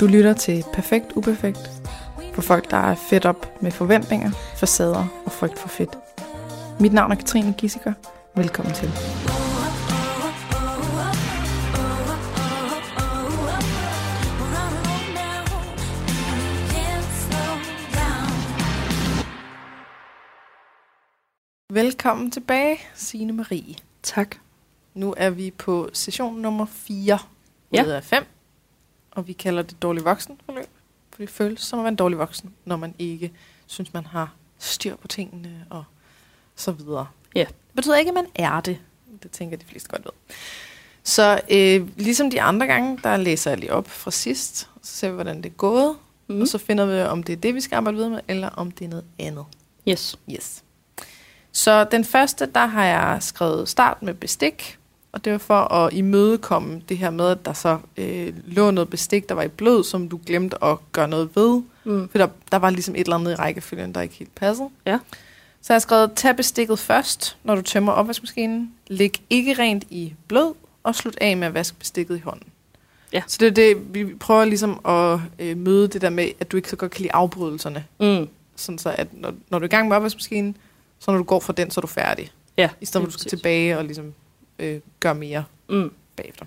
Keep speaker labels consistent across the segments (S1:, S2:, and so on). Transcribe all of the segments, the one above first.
S1: Du lytter til Perfekt Uperfekt for folk, der er fedt op med forventninger, facader og frygt for fedt. Mit navn er Katrine Gissiker. Velkommen til. Velkommen tilbage, Signe Marie.
S2: Tak.
S1: Nu er vi på session nummer 4
S2: Ja.
S1: ud af 5, og vi kalder det dårlig voksen forløb, for det føles som at være en dårlig voksen, når man ikke synes, man har styr på tingene og så videre.
S2: Ja.
S1: Det betyder ikke, at man er det. Det tænker de fleste godt ved. Så øh, ligesom de andre gange, der læser jeg lige op fra sidst, så ser vi, hvordan det er gået. Mm. og så finder vi, om det er det, vi skal arbejde videre med, eller om det er noget andet.
S2: Yes.
S1: Yes. Så den første, der har jeg skrevet start med bestik, og det var for at imødekomme det her med, at der så øh, lå noget bestik, der var i blød, som du glemte at gøre noget ved.
S2: Mm.
S1: For der, der var ligesom et eller andet i rækkefølgen, der ikke helt passede.
S2: Ja.
S1: Så jeg har skrevet, tag bestikket først, når du tømmer opvaskemaskinen. Læg ikke rent i blød, og slut af med at vaske bestikket i hånden.
S2: Ja.
S1: Så det er det, vi prøver ligesom at øh, møde det der med, at du ikke så godt kan lide afbrydelserne.
S2: Mm.
S1: Sådan så, at når, når du er i gang med opvaskemaskinen, så når du går fra den, så er du færdig.
S2: Ja.
S1: I stedet for, at du skal
S2: præcis.
S1: tilbage og ligesom øh, gøre mere
S2: Mm.
S1: bagefter.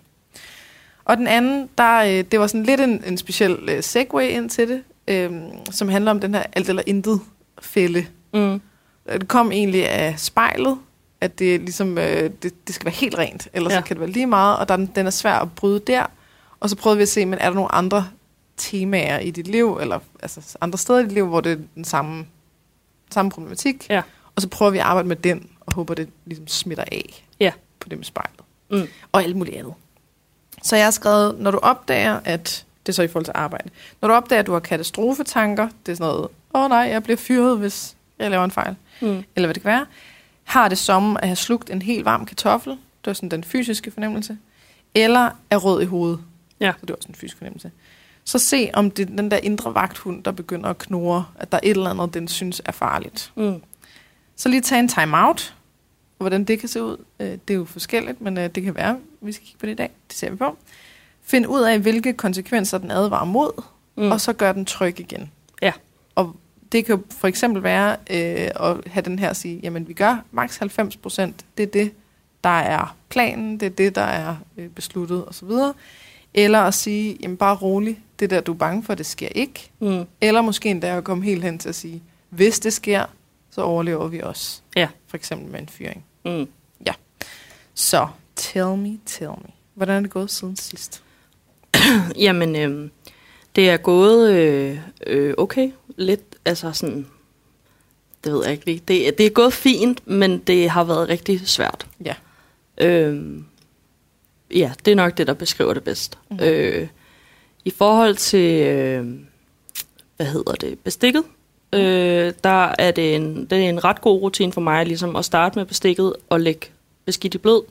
S1: Og den anden, der, øh, det var sådan lidt en, en speciel øh, segue ind til det, øh, som handler om den her alt eller intet fælde.
S2: Mm.
S1: Det kom egentlig af spejlet, at det, ligesom, øh, det, det skal være helt rent, ellers ja. Kan det være lige meget, og der, er den den er svær at bryde der. Og så prøvede vi at se, men er der nogle andre temaer i dit liv, eller altså andre steder i dit liv, hvor det er den samme, samme problematik.
S2: Ja.
S1: Og så prøver vi at arbejde med den, og håber, det ligesom smitter af
S2: Ja.
S1: På det med spejlet.
S2: Mm.
S1: Og alt muligt andet. Så jeg har skrevet, når du opdager, at det er så i forhold til arbejde. Når du opdager, at du har katastrofetanker, det er sådan noget, åh oh, nej, jeg bliver fyret, hvis jeg laver en fejl
S2: Mm.
S1: eller hvad det kan være, har det som at have slugt en helt varm kartoffel, det var sådan den fysiske fornemmelse, eller er rød i hovedet,
S2: Ja.
S1: så det var sådan en fysisk fornemmelse. Så se, om det er den der indre vagthund, der begynder at knurre, at der er et eller andet, den synes er farligt.
S2: Mm.
S1: Så lige tage en time-out, og hvordan det kan se ud, øh, det er jo forskelligt, men øh, det kan være, vi skal kigge på det i dag, det ser vi på. Find ud af, hvilke konsekvenser den advarer mod,
S2: Mm.
S1: og så gør den tryg igen.
S2: Ja.
S1: Og det kan jo for eksempel være øh, at have den her at sige, jamen vi gør maks 90 procent, det er det, der er planen, det er det, der er øh, besluttet osv. Eller at sige, jamen bare rolig, det der du er bange for, det sker ikke.
S2: Mm.
S1: Eller måske endda at komme helt hen til at sige, hvis det sker, så overlever vi også.
S2: Ja.
S1: For eksempel med en fyring.
S2: Mm.
S1: Så, tell me, tell me. Hvordan er det gået siden sidst?
S2: Jamen, øh, det er gået øh, øh, okay. Lidt, altså sådan... Det ved jeg ikke lige. Det, det er gået fint, men det har været rigtig svært.
S1: Ja.
S2: Øh, ja, det er nok det, der beskriver det bedst. Mm. Øh, I forhold til, øh, hvad hedder det, bestikket, øh, der er det, en, det er en ret god rutine for mig, ligesom at starte med bestikket og lægge beskidt i blød,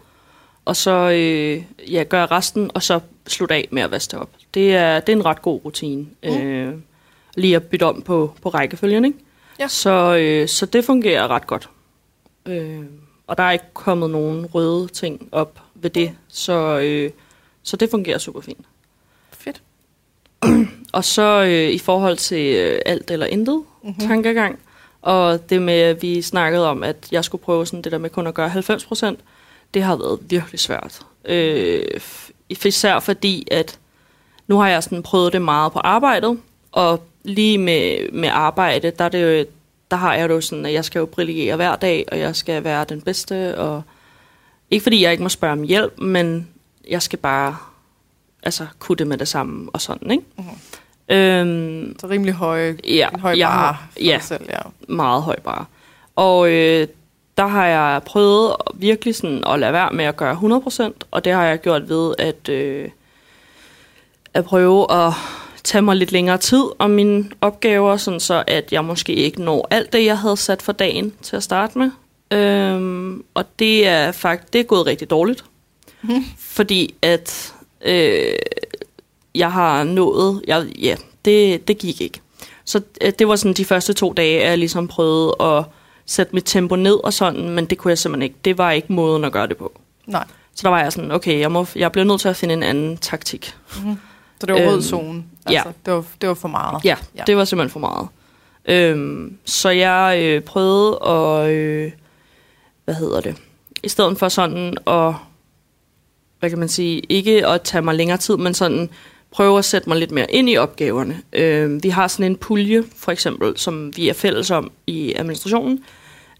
S2: og så øh, ja, gøre resten, og så slutte af med at vaske det op. Det er, det er en ret god rutine.
S1: Mm.
S2: Øh, lige at bytte om på, på rækkefølgen, ikke?
S1: Ja.
S2: Så, øh, så det fungerer ret godt. Øh, og der er ikke kommet nogen røde ting op ved det, så, øh, så det fungerer super fint.
S1: Fedt.
S2: Og så øh, i forhold til øh, alt eller intet
S1: Mhm.
S2: mm. tankegang, og det med, at vi snakkede om, at jeg skulle prøve sådan det der med kun at gøre 90 procent, det har været virkelig svært. Øh, især fordi, at nu har jeg sådan prøvet det meget på arbejdet, og lige med, med arbejde, der, er det jo, der har jeg jo sådan, at jeg skal jo brillere hver dag, og jeg skal være den bedste, og ikke fordi jeg ikke må spørge om hjælp, men jeg skal bare altså, kunne det med det samme, og sådan, ikke?
S1: Mhm.
S2: Øhm,
S1: Så rimelig høje,
S2: ja,
S1: en høj
S2: jeg
S1: bar
S2: har,
S1: for
S2: ja,
S1: dig selv. Ja.
S2: meget høj bare. Og øh, der har jeg prøvet virkelig sådan at lade være med at gøre 100%, og det har jeg gjort ved at, øh, at prøve at tage mig lidt længere tid om mine opgaver, sådan så at jeg måske ikke når alt det, jeg havde sat for dagen til at starte med. Øhm, og det er faktisk det er gået rigtig dårligt,
S1: Mhm.
S2: fordi at øh, jeg har nået, jeg, ja, det, det gik ikke. Så øh, det var sådan de første to dage, at jeg ligesom prøvede at sætte mit tempo ned og sådan, men det kunne jeg simpelthen ikke. Det var ikke måden at gøre det på.
S1: Nej.
S2: Så der var jeg sådan, okay, jeg, må, jeg bliver nødt til at finde en anden taktik.
S1: Mhm. Så det var rød
S2: Øhm,
S1: zone.
S2: ja.
S1: Altså, det, var, det var for meget.
S2: Ja,
S1: Ja.
S2: ja. det var simpelthen for meget. Øhm, så jeg øh, prøvede at, øh, hvad hedder det, i stedet for sådan at, hvad kan man sige, ikke at tage mig længere tid, men sådan prøve at sætte mig lidt mere ind i opgaverne. Øh, vi har sådan en pulje, for eksempel, som vi er fælles om i administrationen,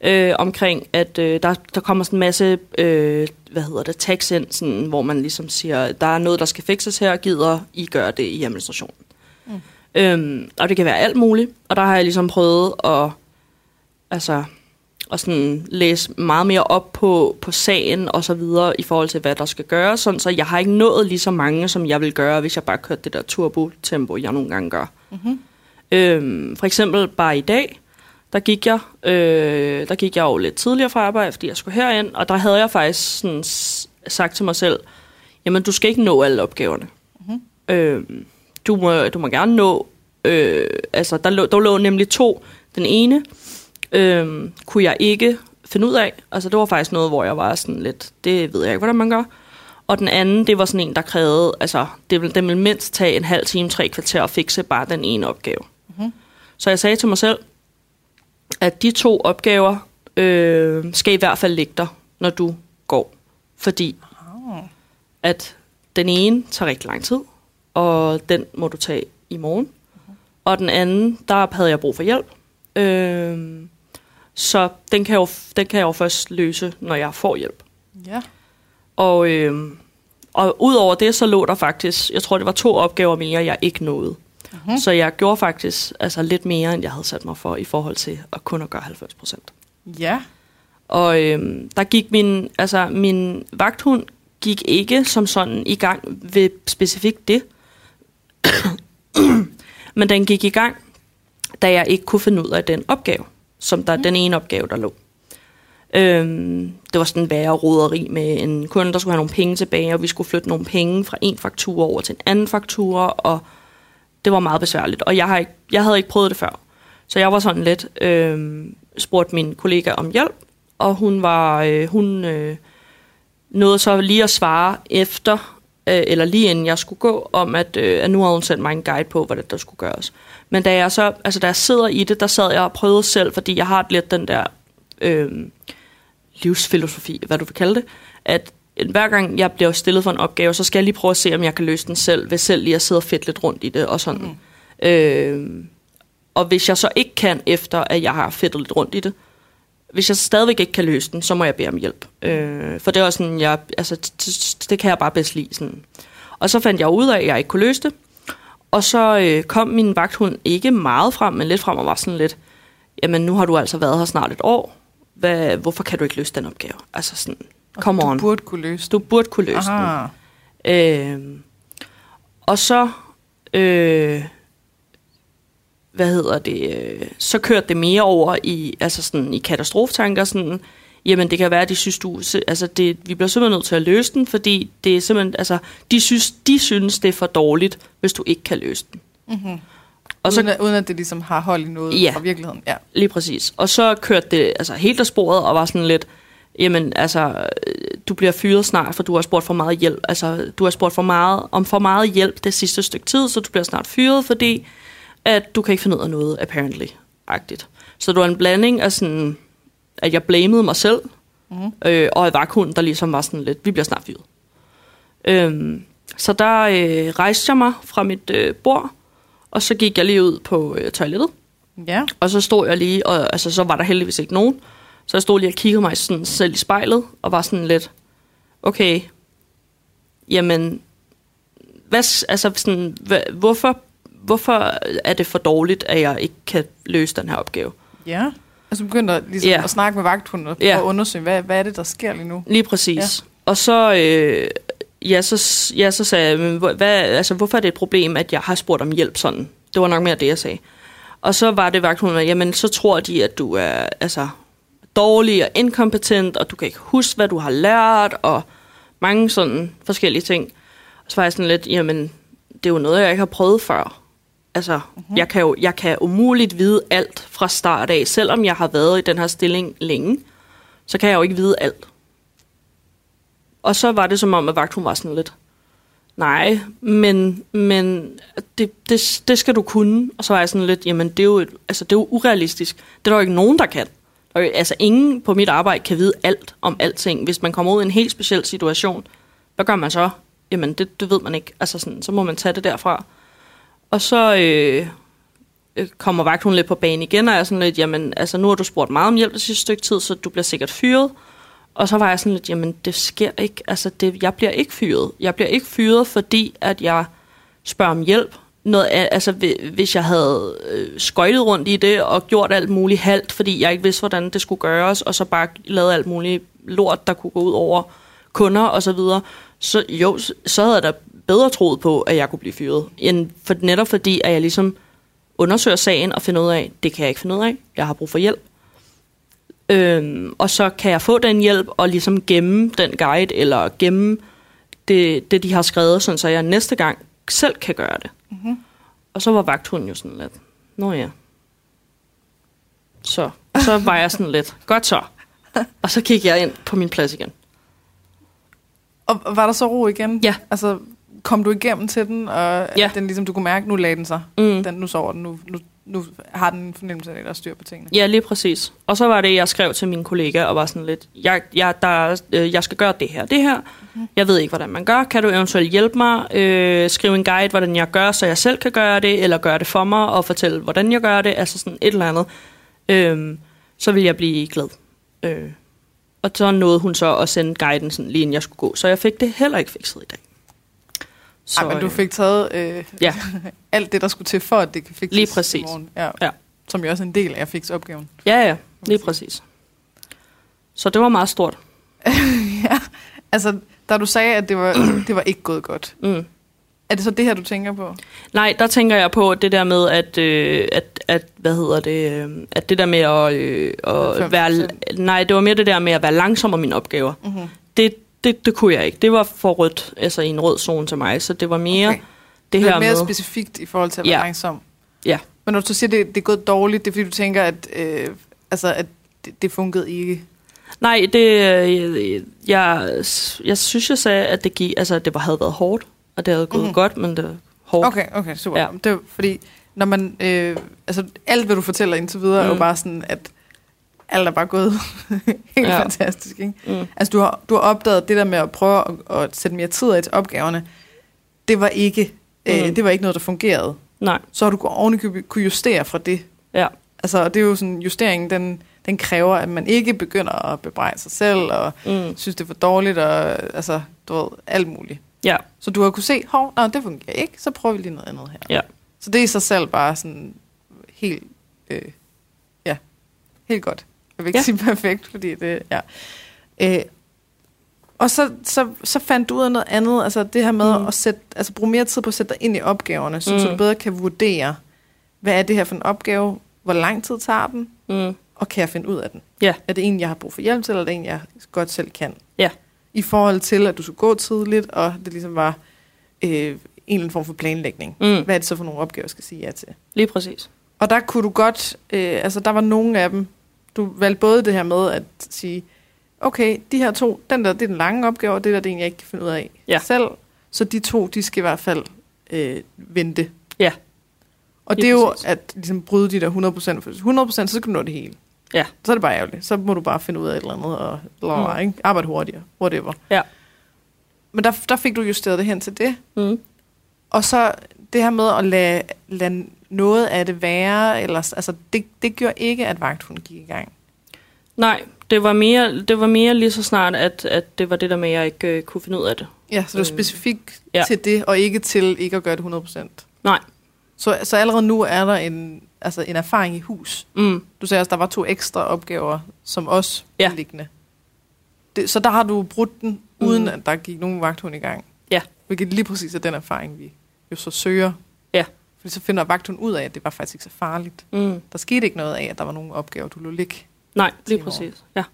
S2: øh, omkring, at øh, der, der kommer sådan en masse, øh, hvad hedder det, tags ind, sådan, hvor man ligesom siger, der er noget, der skal fikses her, gider I gøre det i administrationen. Mm. Øhm, og det kan være alt muligt, og der har jeg ligesom prøvet at, altså, at sådan læse meget mere op på, på sagen og så videre i forhold til, hvad der skal gøres, sådan, så jeg har ikke nået lige så mange, som jeg vil gøre, hvis jeg bare kørte det der turbo-tempo, jeg nogle gange gør.
S1: Mm-hmm.
S2: Øhm, for eksempel bare i dag, der gik jeg, øh, der gik jeg jo lidt tidligere fra arbejde, fordi jeg skulle herind, og der havde jeg faktisk sådan sagt til mig selv, jamen du skal ikke nå alle opgaverne.
S1: Mhm.
S2: Øhm, du, må, du må gerne nå, øh, altså der lå, der lå nemlig to. Den ene øh, kunne jeg ikke finde ud af, altså det var faktisk noget, hvor jeg var sådan lidt, det ved jeg ikke, hvordan man gør. Og den anden, det var sådan en, der krævede, altså det ville, det ville mindst tage en halv time, tre kvarter at fikse bare den ene opgave.
S1: Mhm.
S2: Så jeg sagde til mig selv, at de to opgaver øh, skal i hvert fald ligge der, når du går. Fordi
S1: Oh.
S2: at den ene tager rigtig lang tid, og den må du tage i morgen. Og den anden, der havde jeg brug for hjælp. Øh, så den kan, jeg jo, den kan jeg jo først løse, når jeg får hjælp.
S1: Ja.
S2: Og, øh, og udover det, så lå der faktisk, jeg tror det var to opgaver mere, jeg ikke nåede.
S1: Mhm.
S2: Så jeg gjorde faktisk altså, lidt mere, end jeg havde sat mig for, i forhold til at kun at gøre 90 procent.
S1: Ja.
S2: Og øhm, der gik min, altså min vagthund gik ikke som sådan i gang ved specifikt det. Men den gik i gang, da jeg ikke kunne finde ud af den opgave, som der den ene opgave, der lå. Øhm, det var sådan en værre roderi med en kunde, der skulle have nogle penge tilbage, og vi skulle flytte nogle penge fra en faktura over til en anden faktura, og det var meget besværligt. Og jeg, har ikke, jeg havde ikke prøvet det før. Så jeg var sådan lidt, øhm, spurgte min kollega om hjælp, og hun var, øh, hun øh, nåede så lige at svare efter, øh, eller lige inden jeg skulle gå, om at, øh, at nu havde hun sendt mig en guide på, hvordan der skulle gøres. Men da jeg så, altså da jeg sidder i det, der sad jeg og prøvede selv, fordi jeg har lidt den der øh, livsfilosofi, hvad du vil kalde det, at hver gang jeg bliver stillet for en opgave, så skal jeg lige prøve at se, om jeg kan løse den selv, ved selv lige at sidde og fedt lidt rundt i det og sådan. Mm. Øh, og hvis jeg så ikke kan, efter at jeg har fedtet lidt rundt i det, hvis jeg stadigvæk ikke kan løse den, så må jeg bede om hjælp. Øh, for det er også sådan, jeg, altså, det kan jeg bare bedst lide. Sådan. Og så fandt jeg ud af, at jeg ikke kunne løse det. Og så øh, kom min vagthund ikke meget frem, men lidt frem og var sådan lidt, jamen nu har du altså været her snart et år. Hvad, hvorfor kan du ikke løse den opgave? Altså sådan, come
S1: du
S2: on.
S1: burde kunne løse.
S2: Du burde kunne løse den.
S1: Aha.
S2: Øh, og så, øh, hvad hedder det, øh, så kørte det mere over i, altså sådan, i katastrofetanker, sådan, jamen det kan være, at de synes, du, altså det, vi bliver simpelthen nødt til at løse den, fordi det er simpelthen, altså, de synes, de synes, det er for dårligt, hvis du ikke kan løse den.
S1: Mm-hmm.
S2: Og
S1: Og
S2: så
S1: uden, at, uden at det ligesom har hold i noget
S2: Ja.
S1: fra virkeligheden. Ja.
S2: Lige præcis. Og så kørte det altså, helt af sporet og var sådan lidt, jamen altså, øh, du bliver fyret snart, for du har spurgt for meget hjælp. Altså, du har spurgt for meget, om for meget hjælp det sidste stykke tid, så du bliver snart fyret, fordi at du kan ikke finde ud af noget, apparently-agtigt. Så det var en blanding af sådan, at jeg blamede mig selv,
S1: Mm-hmm.
S2: øh, og et vagthund, der ligesom var sådan lidt, vi bliver snart fyret. Øhm, så der øh, rejste jeg mig fra mit øh, bord, og så gik jeg lige ud på øh, toilettet,
S1: Ja.
S2: og så stod jeg lige, og altså, så var der heldigvis ikke nogen. Så jeg stod lige og kiggede mig sådan selv i spejlet, og var sådan lidt, okay, jamen, hvad, altså sådan, hvad, hvorfor, hvorfor er det for dårligt, at jeg ikke kan løse den her opgave?
S1: Ja. Altså begyndte at, ligesom,
S2: Ja.
S1: at snakke med vagthunden og
S2: Ja.
S1: undersøge, hvad, hvad er det, der sker lige nu?
S2: Lige præcis. Ja. Og så, øh, ja, så, ja, så sagde jeg, men hvad, altså, hvorfor er det et problem, at jeg har spurgt om hjælp sådan? Det var nok mere det, jeg sagde. Og så var det vagthunden, jamen så tror de, at du er altså, dårlig og inkompetent, og du kan ikke huske, hvad du har lært, og mange sådan forskellige ting. Og så var jeg sådan lidt, jamen, det er jo noget, jeg ikke har prøvet før. Altså, mm-hmm. jeg, kan jo, jeg kan umuligt vide alt fra start af, selvom jeg har været i den her stilling længe, så kan jeg jo ikke vide alt. Og så var det som om, at vagthunden var sådan lidt, Nej, men, men det, det, det skal du kunne. Og så var jeg sådan lidt, jamen det er jo, et, altså, det er jo urealistisk. Det er der jo ikke nogen, der kan. Jo, altså ingen på mit arbejde kan vide alt om alting. Hvis man kommer ud i en helt speciel situation, hvad gør man så? Jamen det, det ved man ikke. Altså sådan, så må man tage det derfra. Og så øh, øh, kommer vagthunden lidt på banen igen, og jeg er sådan lidt, jamen altså nu har du spurgt meget om hjælp det sidste stykke tid, så du bliver sikkert fyret. Og så var jeg sådan lidt, jamen det sker ikke, altså det, jeg bliver ikke fyret. Jeg bliver ikke fyret, fordi at jeg spørger om hjælp. Noget, altså hvis jeg havde øh, skøjtet rundt i det og gjort alt muligt halvt, fordi jeg ikke vidste, hvordan det skulle gøres, og så bare lavet alt muligt lort, der kunne gå ud over kunder og så videre, så jo, så havde jeg da bedre troet på, at jeg kunne blive fyret, end for, netop fordi, at jeg ligesom undersøger sagen og finder ud af, det kan jeg ikke finde ud af, jeg har brug for hjælp. Øhm, og så kan jeg få den hjælp og ligesom gemme den guide, eller gemme det, det de har skrevet, sådan så jeg næste gang selv kan gøre det. Mm-hmm. Og så var vagthunden jo sådan lidt, nå ja. Så, så var jeg sådan lidt, godt så. Og så kiggede jeg ind på min plads igen.
S1: Og var der så ro igen?
S2: Ja.
S1: Altså, kom du igennem til den, og
S2: ja.
S1: den ligesom, du kunne mærke, nu lagde den sig.
S2: Mm.
S1: Den, nu sover den, nu, nu, nu har den en fornemmelse af, at der er styr på tingene.
S2: Ja, lige præcis. Og så var det, jeg skrev til mine kollegaer og var sådan lidt, jeg, jeg, der, øh, jeg skal gøre det her, det her. Mm. Jeg ved ikke, hvordan man gør. Kan du eventuelt hjælpe mig? Øh, skrive en guide, hvordan jeg gør, så jeg selv kan gøre det, eller gøre det for mig, og fortælle, hvordan jeg gør det. Altså sådan et eller andet. Øh, så vil jeg blive glad. Øh, og så nåede hun så at sende guiden sådan, lige inden jeg skulle gå. Så jeg fik det heller ikke fikset i dag.
S1: Så, Ej, men du øh, fik taget øh,
S2: ja.
S1: alt det, der skulle til for, at det kan fikses
S2: Lige præcis.
S1: i morgen. Ja.
S2: ja.
S1: Som jo også en del af fikse opgaven.
S2: Ja, ja. Lige præcis. Så det var meget stort.
S1: ja. Altså, da du sagde, at det var, det var ikke gået godt.
S2: Mm.
S1: Er det så det her, du tænker på?
S2: Nej, der tænker jeg på det der med, at, øh, at, at hvad hedder det, øh, at det der med at, øh, at være, nej, det var mere det der med at være langsom om mine opgaver. Mm-hmm. Det, det, det kunne jeg ikke. Det var for rødt, altså i en rød zone til mig, så det var mere okay. det, her
S1: mere
S2: med...
S1: specifikt i forhold til at være
S2: ja.
S1: langsom.
S2: Ja.
S1: Men når du siger, det, det er gået dårligt, det er fordi, du tænker, at, øh, altså, at det, det fungerede ikke?
S2: Nej, det, øh, jeg, jeg synes, jeg sagde, at det, gik, altså, det var, havde været hårdt, og det havde gået mm-hmm. godt, men det var hårdt.
S1: Okay, okay, super. Ja. Det var, fordi, når man, øh, altså, alt, hvad du fortæller indtil videre, mm. er jo mm. bare sådan, at alt er bare gået helt ja. fantastisk. Ikke? Mm. Altså, du har, du har opdaget det der med at prøve at, at sætte mere tid af til opgaverne. Det var ikke, øh, mm. øh, det var ikke noget, der fungerede.
S2: Nej.
S1: Så har du ovenikøbet kunne justere fra det.
S2: Ja.
S1: Altså, det er jo sådan, justeringen, den, den kræver, at man ikke begynder at bebrejde sig selv, og mm. synes, det er for dårligt, og altså, du ved, alt muligt.
S2: Ja.
S1: Så du har kunne se, hov, nej, det fungerer ikke, så prøver vi lige noget andet her.
S2: Ja.
S1: Så det er i sig selv bare sådan helt, øh, ja, helt godt. Jeg vil ikke ja. sige perfekt, fordi det, ja. Øh, og så, så, så fandt du ud af noget andet, altså det her med mm. at sætte, altså bruge mere tid på at sætte dig ind i opgaverne, så, mm. så du bedre kan vurdere, hvad er det her for en opgave, hvor lang tid tager den,
S2: mm.
S1: og kan jeg finde ud af den?
S2: Ja.
S1: Er det en, jeg har brug for hjælp til, eller er det en, jeg godt selv kan?
S2: Ja.
S1: I forhold til, at du skulle gå tidligt, og det ligesom var øh, en eller anden form for planlægning.
S2: Mm.
S1: Hvad er det så for nogle opgaver, jeg skal sige ja til?
S2: Lige præcis.
S1: Og der kunne du godt, øh, altså der var nogle af dem, du valgte både det her med at sige, okay, de her to, den der, det er den lange opgave, og det der, det er en, jeg ikke kan finde ud af
S2: ja.
S1: selv. Så de to, de skal i hvert fald øh, vente.
S2: Ja.
S1: Og det er jo at ligesom, bryde de der 100%, for 100% så skal du nå det hele.
S2: Ja.
S1: Så er det bare ærgerligt. Så må du bare finde ud af et eller andet, og eller, mm. ikke? arbejde hurtigere, whatever.
S2: Ja.
S1: Men der, der fik du justeret det hen til det.
S2: Mm.
S1: Og så det her med at lade, lade noget af det være, eller, altså, det, det gjorde ikke, at vagthunden gik i gang.
S2: Nej, det var mere, det var mere lige så snart, at, at det var det der med, at jeg ikke øh, kunne finde ud af det.
S1: Ja, så det var øh, specifikt ja. til det, og ikke til ikke at gøre det 100%.
S2: Nej.
S1: Så, så allerede nu er der en, altså en erfaring i hus.
S2: Mm.
S1: Du sagde også, der var to ekstra opgaver, som også
S2: ja.
S1: liggende. Det, så der har du brudt den, uden mm. at der gik nogen vagthund i gang.
S2: Ja.
S1: Hvilket lige præcis er den erfaring, vi jo så søger.
S2: Ja.
S1: Fordi så finder vagthunden ud af, at det var faktisk ikke så farligt.
S2: Mm.
S1: Der skete ikke noget af, at der var nogle opgaver, du lå ligge.
S2: Nej, lige præcis. Ja.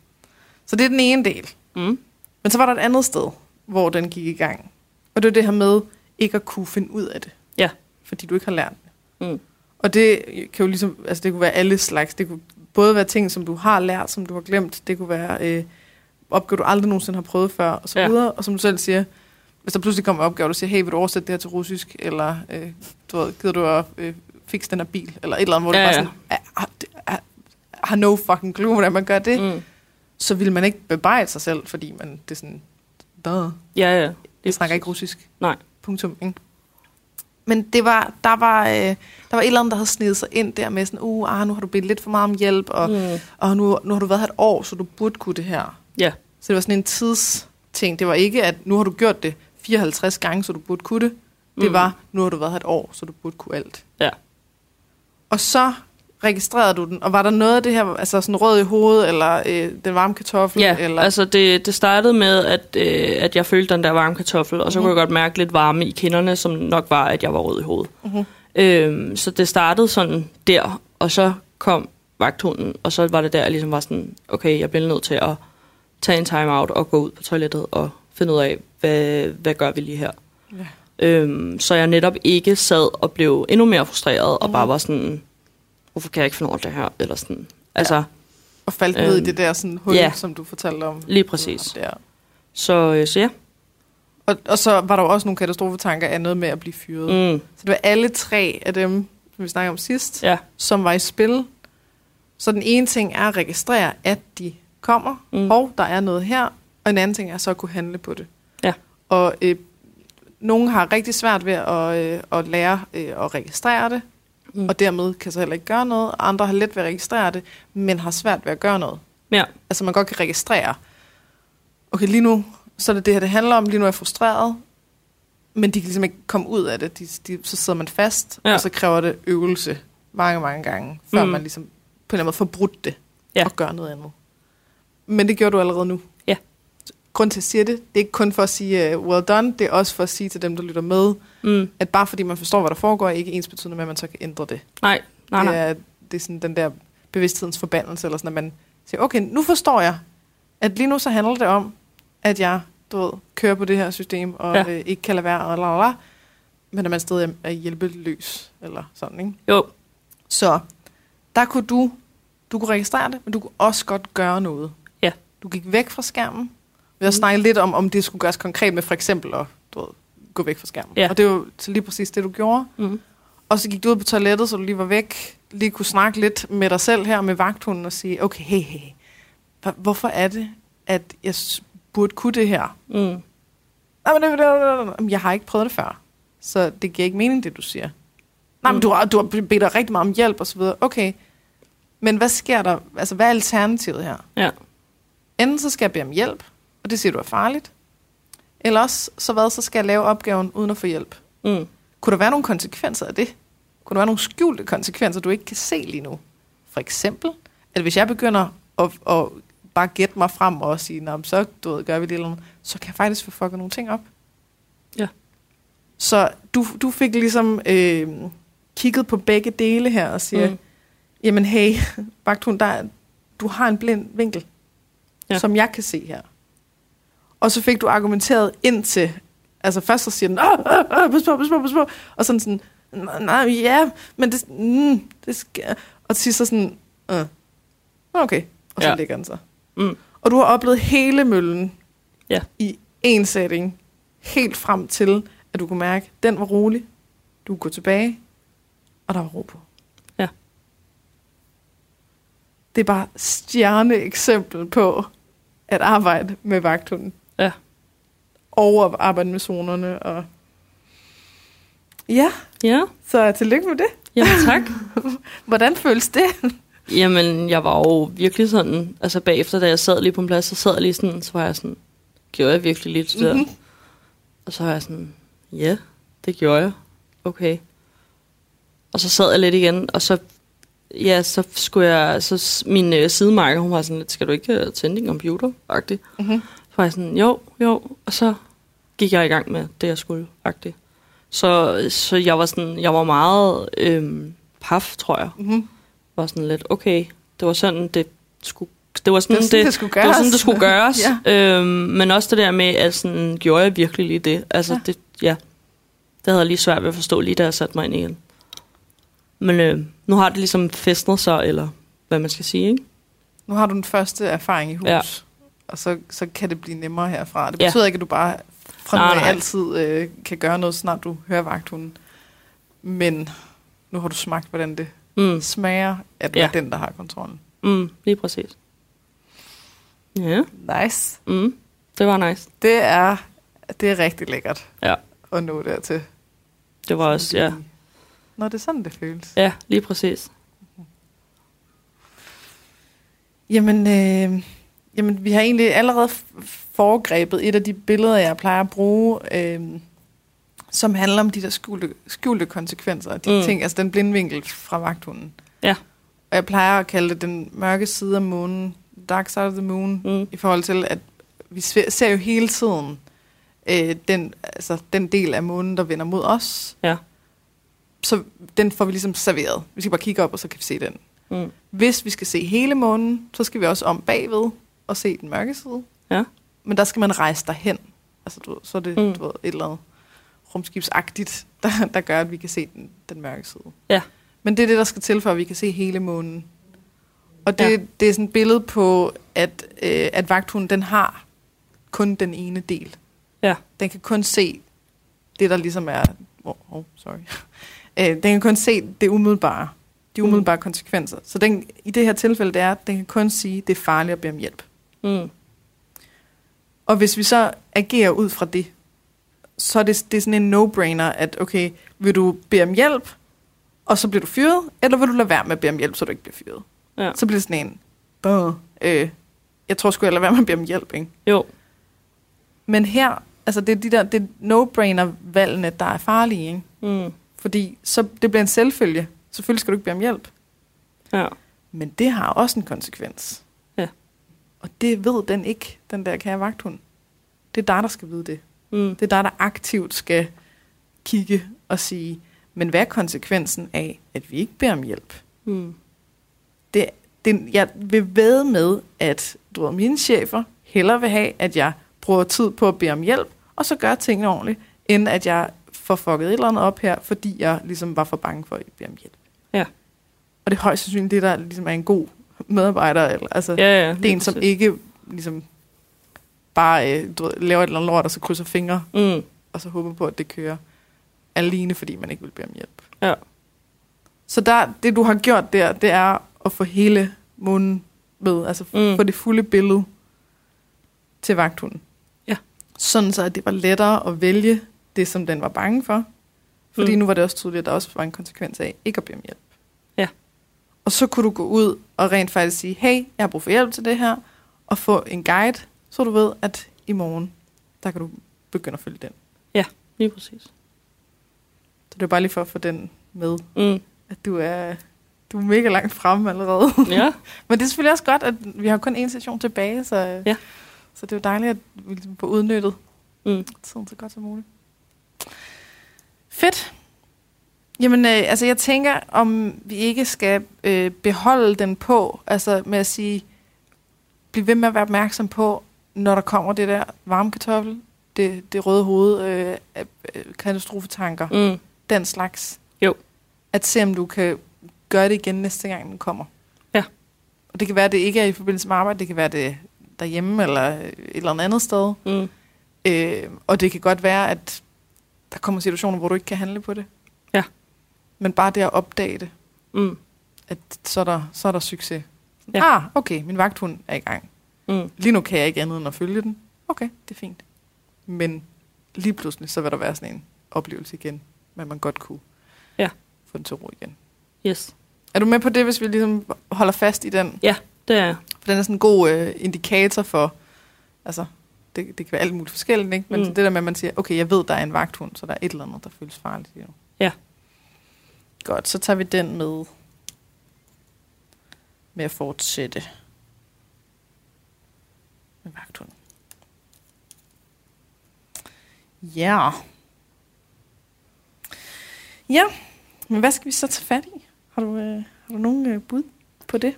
S1: Så det er den ene del.
S2: Mm.
S1: Men så var der et andet sted, hvor den gik i gang. Og det er det her med ikke at kunne finde ud af det.
S2: Ja.
S1: Fordi du ikke har lært
S2: det. Mm.
S1: Og det kan jo ligesom, altså det kunne være alle slags. Det kunne både være ting, som du har lært, som du har glemt. Det kunne være øh, opgaver, du aldrig nogensinde har prøvet før, og så
S2: ja.
S1: videre. Og som du selv siger, hvis der pludselig kommer en opgave, du siger, hey, vil du oversætte det her til russisk, eller øh, du ved, gider du at øh, fikse den her bil, eller et eller andet, hvor
S2: Ja,
S1: ja, du
S2: ja.
S1: bare sådan, "Ah, ah, det- ah, har no fucking clue, hvordan man gør det, mm. Så vil man ikke bebrejde sig selv, fordi man, det er sådan, duh,
S2: Ja, ja.
S1: jeg snakker ikke russisk.
S2: Nej.
S1: Punktum, ikke? Men det var, der var, øh, der var et eller andet, der havde snedet sig ind der med sådan, uh, ah, nu har du bedt lidt for meget om hjælp, og, mm. Og nu, nu har du været her et år, så du burde kunne det her.
S2: Ja.
S1: Så det var sådan en tidsting. Det var ikke, at nu har du gjort det 54 gange, så du burde kunne det. Det
S2: Mm.
S1: var, nu har du været her et år, så du burde kunne alt.
S2: Ja.
S1: Og så registrerede du den, og var der noget af det her, altså sådan rød i hovedet, eller øh, den varme kartoffel?
S2: Ja,
S1: eller,
S2: altså det, det startede med, at, øh, at jeg følte den der varme kartoffel, og så
S1: Mhm.
S2: kunne jeg godt mærke lidt varme i kinderne, som nok var, at jeg var rød i hovedet.
S1: Mhm.
S2: Øhm, så det startede sådan der, og så kom vagthunden, og så var det der, jeg ligesom var sådan, okay, jeg bliver nødt til at tage en time-out og gå ud på toilettet og finde ud af, hvad, hvad gør vi lige her.
S1: Ja.
S2: Øhm, så jeg netop ikke sad og blev endnu mere frustreret, og
S1: Mhm.
S2: bare var sådan, hvorfor kan jeg ikke finde over det her? Eller sådan, altså,
S1: og faldt ned i
S2: øhm,
S1: det der sådan hul,
S2: ja.
S1: som du fortalte om.
S2: lige præcis.
S1: Der.
S2: Så, øh, så ja.
S1: Og, og så var der jo også nogle katastrofetanker af noget med at blive fyret. Mm.
S2: Mm,
S1: Så det var alle tre af dem, som vi snakkede om sidst,
S2: ja.
S1: som var i spil. Så den ene ting er at registrere, at de kommer,
S2: Mm.
S1: mm. og der er noget her, og en anden ting er så at kunne handle på det. Og øh, nogen har rigtig svært ved at, øh, at lære øh, at registrere det,
S2: Mm.
S1: og dermed kan så heller ikke gøre noget. Andre har let ved at registrere det, men har svært ved at gøre noget.
S2: Ja.
S1: Altså man godt kan registrere, okay, lige nu, så er det det her, det handler om, lige nu er jeg frustreret, men de kan ligesom ikke komme ud af det. De, de, så sidder man fast,
S2: Ja.
S1: og så kræver det øvelse mange, mange gange, før
S2: mm.
S1: man ligesom på en eller anden måde får brudt det
S2: Ja.
S1: og gør noget andet. Men det gjorde du allerede nu.
S2: Ja.
S1: Grunden til, at jeg siger det, det er ikke kun for at sige uh, well done, det er også for at sige til dem, der lytter med,
S2: Mm. at
S1: bare fordi man forstår, hvad der foregår, er ikke ens betydende med, at man så kan ændre det.
S2: Nej, nej, nej.
S1: Det er, det er sådan den der bevidsthedens forbandelse, eller sådan, at man siger, okay, nu forstår jeg, at lige nu så handler det om, at jeg, du ved, kører på det her system, og
S2: Ja.
S1: øh, ikke kan lade være, og la, la, la, men at man stadig er, hjælpeløs, eller sådan, ikke?
S2: Jo,
S1: Så der kunne du, du kunne registrere det, men du kunne også godt gøre noget.
S2: Ja. Du
S1: gik væk fra skærmen. Vi har snakket lidt om, om det skulle gøres konkret med for eksempel at du ved, gå væk fra skærmen.
S2: Ja.
S1: Og det var jo lige præcis det, du gjorde.
S2: mm.
S1: Og så gik du ud på toilettet, så du lige var væk, lige kunne snakke lidt med dig selv her med vagthunden og sige, okay, hey, hey, hvorfor er det, at jeg burde kunne det her?
S2: Mm.
S1: Nej, men det, det, det, det, jeg har ikke prøvet det før, så det giver ikke mening, det du siger. Nej, men du har, du har bedt dig rigtig meget om hjælp og så videre. Okay, men hvad sker der? Altså, hvad er alternativet her?
S2: Ja.
S1: Enten så skal jeg bede om hjælp, og det siger du er farligt, eller også, så hvad, så skal jeg lave opgaven uden at få hjælp.
S2: Mm.
S1: Kunne der være nogle konsekvenser af det? Kunne der være nogle skjulte konsekvenser, du ikke kan se lige nu? For eksempel, at hvis jeg begynder at, at bare gætte mig frem og sige, Nå, så du ved, gør vi det eller andet, så kan jeg faktisk få fucket nogle ting op.
S2: Ja.
S1: Så du, du fik ligesom øh, kigget på begge dele her og siger,
S2: Mm.
S1: jamen hey, vagthund, der, er- du har en blind vinkel,
S2: ja.
S1: som jeg kan se her. Og så fik du argumenteret ind til, altså først så siger den, åh, åh, åh, pas på, pas på, pas på, og sådan sådan, "Nej, ja, men det, mm, det skal, og til sidst så sådan, øh, okay, og så
S2: Ja.
S1: ligger den så.
S2: Mm.
S1: Og du har oplevet hele møllen
S2: Ja.
S1: i en setting, helt frem til, at du kunne mærke, at den var rolig, du kunne gå tilbage, og der var ro på.
S2: Ja.
S1: Det er bare stjerne eksempel på at arbejde med vagthunden.
S2: Ja.
S1: Og at arbejde med zonerne. Og ja,
S2: Ja,
S1: så tillykke med det.
S2: jamen tak.
S1: Hvordan føles det?
S2: Jamen, jeg var jo virkelig sådan, altså bagefter, da jeg sad lige på en plads, så sad jeg lige sådan, så var jeg sådan, gjorde jeg virkelig lidt det der?
S1: Mhm.
S2: Og så var jeg sådan, ja, det gjorde jeg. Okay. Og så sad jeg lidt igen, og så, ja, så skulle jeg, så min øh, sidemarker, hun var sådan lidt, skal du ikke øh, tænde din computer? -agtig.
S1: Mm-hmm.
S2: Så var jeg sådan, jo, jo. Og så gik jeg i gang med det, jeg skulle. -agtig. Så, så jeg var sådan, jeg var meget øhm, paf, tror jeg.
S1: Mm-hmm.
S2: Var sådan lidt, okay, det var sådan, det skulle, det var sådan,
S1: Det var sådan, det skulle
S2: det var sådan, det skulle gøres.
S1: ja.
S2: øhm, men også det der med, at sådan, gjorde jeg virkelig lige det? Altså,
S1: Ja.
S2: ja. det, ja. Det havde jeg lige svært ved at forstå, lige da jeg satte mig ind igen. Men øh, nu har det ligesom festnet sig, eller hvad man skal sige, ikke?
S1: Nu har du den første erfaring i hus,
S2: Ja.
S1: og så, så kan det blive nemmere herfra. Det
S2: Ja.
S1: betyder ikke, at du bare fra nu
S2: Nej,
S1: af
S2: nej.
S1: altid øh, kan gøre noget, snart du hører vagthunden. Men nu har du smagt, hvordan det
S2: Mm.
S1: smager, at du
S2: Ja.
S1: er den, der har kontrollen.
S2: Mm, lige præcis. Ja,
S1: Nice.
S2: mm, det var nice.
S1: Det er, det er rigtig lækkert
S2: Ja,
S1: at nå dertil.
S2: det var også, ja.
S1: Når det er sådan, det føles.
S2: Ja, lige præcis.
S1: Jamen, øh, jamen, vi har egentlig allerede foregrebet et af de billeder, jeg plejer at bruge, øh, som handler om de der skjulte, skjulte konsekvenser. De
S2: Mm.
S1: ting, altså den blindvinkel fra vagthunden.
S2: Ja.
S1: Og jeg plejer at kalde det den mørke side af månen, dark side of the moon,
S2: Mm.
S1: i forhold til, at vi ser jo hele tiden øh, den, altså, den del af månen, der vender mod os.
S2: Ja.
S1: Så den får vi ligesom serveret. Vi skal bare kigge op, og så kan vi se den.
S2: Mm.
S1: Hvis vi skal se hele månen, så skal vi også om bagved og se den mørke side.
S2: Ja.
S1: Men der skal man rejse derhen. Altså, du så er det
S2: Mm.
S1: du ved, et eller andet rumskibsagtigt, der, der gør, at vi kan se den, den mørke side.
S2: Ja.
S1: Men det er det, der skal til, for at vi kan se hele månen. Og det,
S2: Ja.
S1: det er sådan et billede på, at, øh, at vagthunden, den har kun den ene del.
S2: Ja.
S1: Den kan kun se det, der ligesom er... Oh, oh sorry. Øh, den kan kun se det umiddelbare. De
S2: Mm.
S1: umiddelbare mm. konsekvenser. Så den, i det her tilfælde, det er, at den kan kun sige, det er farligt at bede om hjælp.
S2: Mm.
S1: Og hvis vi så agerer ud fra det, så er det, det er sådan en no-brainer, at okay, vil du bede om hjælp, og så bliver du fyret, eller vil du lade være med at bede om hjælp, så du ikke bliver fyret?
S2: Ja.
S1: Så bliver det sådan en, Duh, øh, jeg tror sgu, jeg lader være med at bede om hjælp, ikke?
S2: Jo,
S1: Men her, altså det er de der det er no-brainer-valgene, der er farlige, ikke?
S2: mm.
S1: Fordi så det bliver en selvfølge. Selvfølgelig skal du ikke bede om hjælp.
S2: ja.
S1: Men det har også en konsekvens. Og det ved den ikke, den der kære vagthund. Det er dig, der skal vide det.
S2: Mm.
S1: Det er dig, der aktivt skal kigge og sige, men hvad er konsekvensen af, at vi ikke beder om hjælp?
S2: Mm.
S1: Det, det, jeg vil ved med, at du ved, mine chefer hellere vil have, at jeg bruger tid på at bede om hjælp, og så gør tingene ordentligt, end at jeg får fucket et eller andet op her, fordi jeg ligesom var for bange for at bede om hjælp.
S2: Ja.
S1: Og det er højst sandsynligt det, der ligesom er en god medarbejder. Eller, altså,
S2: Ja, ja.
S1: det er en, som ikke ligesom bare øh, du ved, laver et eller andet lort, og så krydser fingre,
S2: Mm.
S1: og så håber på, at det kører alene, fordi man ikke vil bede om hjælp.
S2: Ja.
S1: Så der, det, du har gjort der, det er at få hele månen med, altså
S2: Mm.
S1: få det fulde billede til vagthunden.
S2: Ja.
S1: Sådan så, at det var lettere at vælge det, som den var bange for. Fordi
S2: mm.
S1: nu var det også tydeligt, at der også var en konsekvens af ikke at bede om hjælp.
S2: Ja.
S1: Og så kunne du gå ud og rent faktisk sige, hey, jeg har brug for hjælp til det her, og få en guide, så du ved, at i morgen, der kan du begynde at følge den.
S2: Lige præcis.
S1: Så det er bare lige for at få den med,
S2: Mm.
S1: at du er, du er mega langt fremme allerede.
S2: Ja.
S1: Men det er selvfølgelig også godt, at vi har kun én session tilbage, så,
S2: Ja.
S1: så det er jo dejligt, at vi ligesom får udnyttet
S2: Mm.
S1: tiden så godt som muligt. Fedt. Jamen, øh, altså jeg tænker, om vi ikke skal øh, beholde den på, altså med at sige, bliv ved med at være opmærksom på, når der kommer det der varme kartoffel, det, det røde hoved, øh, af- øh, katastrofetanker, mm. Den slags.
S2: Jo.
S1: At se, om du kan gøre det igen næste gang, den kommer.
S2: Ja.
S1: Og det kan være, at det ikke er i forbindelse med arbejde, det kan være det derhjemme eller et eller andet sted.
S2: Mm.
S1: Øh, og det kan godt være, at der kommer situationer, hvor du ikke kan handle på det. Men bare det at opdage det,
S2: Mm.
S1: at så er der, så er der succes.
S2: Ja.
S1: Ah, okay, min vagthund er i gang.
S2: Mm.
S1: Lige nu kan jeg ikke andet end at følge den. Okay, det er fint. Men lige pludselig, så vil der være sådan en oplevelse igen, men man godt kunne
S2: Ja.
S1: få den til ro igen.
S2: Yes.
S1: Er du med på det, hvis vi ligesom holder fast i den?
S2: Ja, det er jeg.
S1: For den er sådan en god øh, indikator for, altså, det, det kan være alt muligt forskelligt, ikke? Men
S2: Mm.
S1: det der med, at man siger, okay, jeg ved, der er en vagthund, så der er et eller andet, der føles farligt. Jo.
S2: Ja.
S1: Godt, så tager vi den med, med at fortsætte med vagthund. Ja. Ja, men hvad skal vi så tage fat i? Har du, øh, har du nogen øh, bud på det?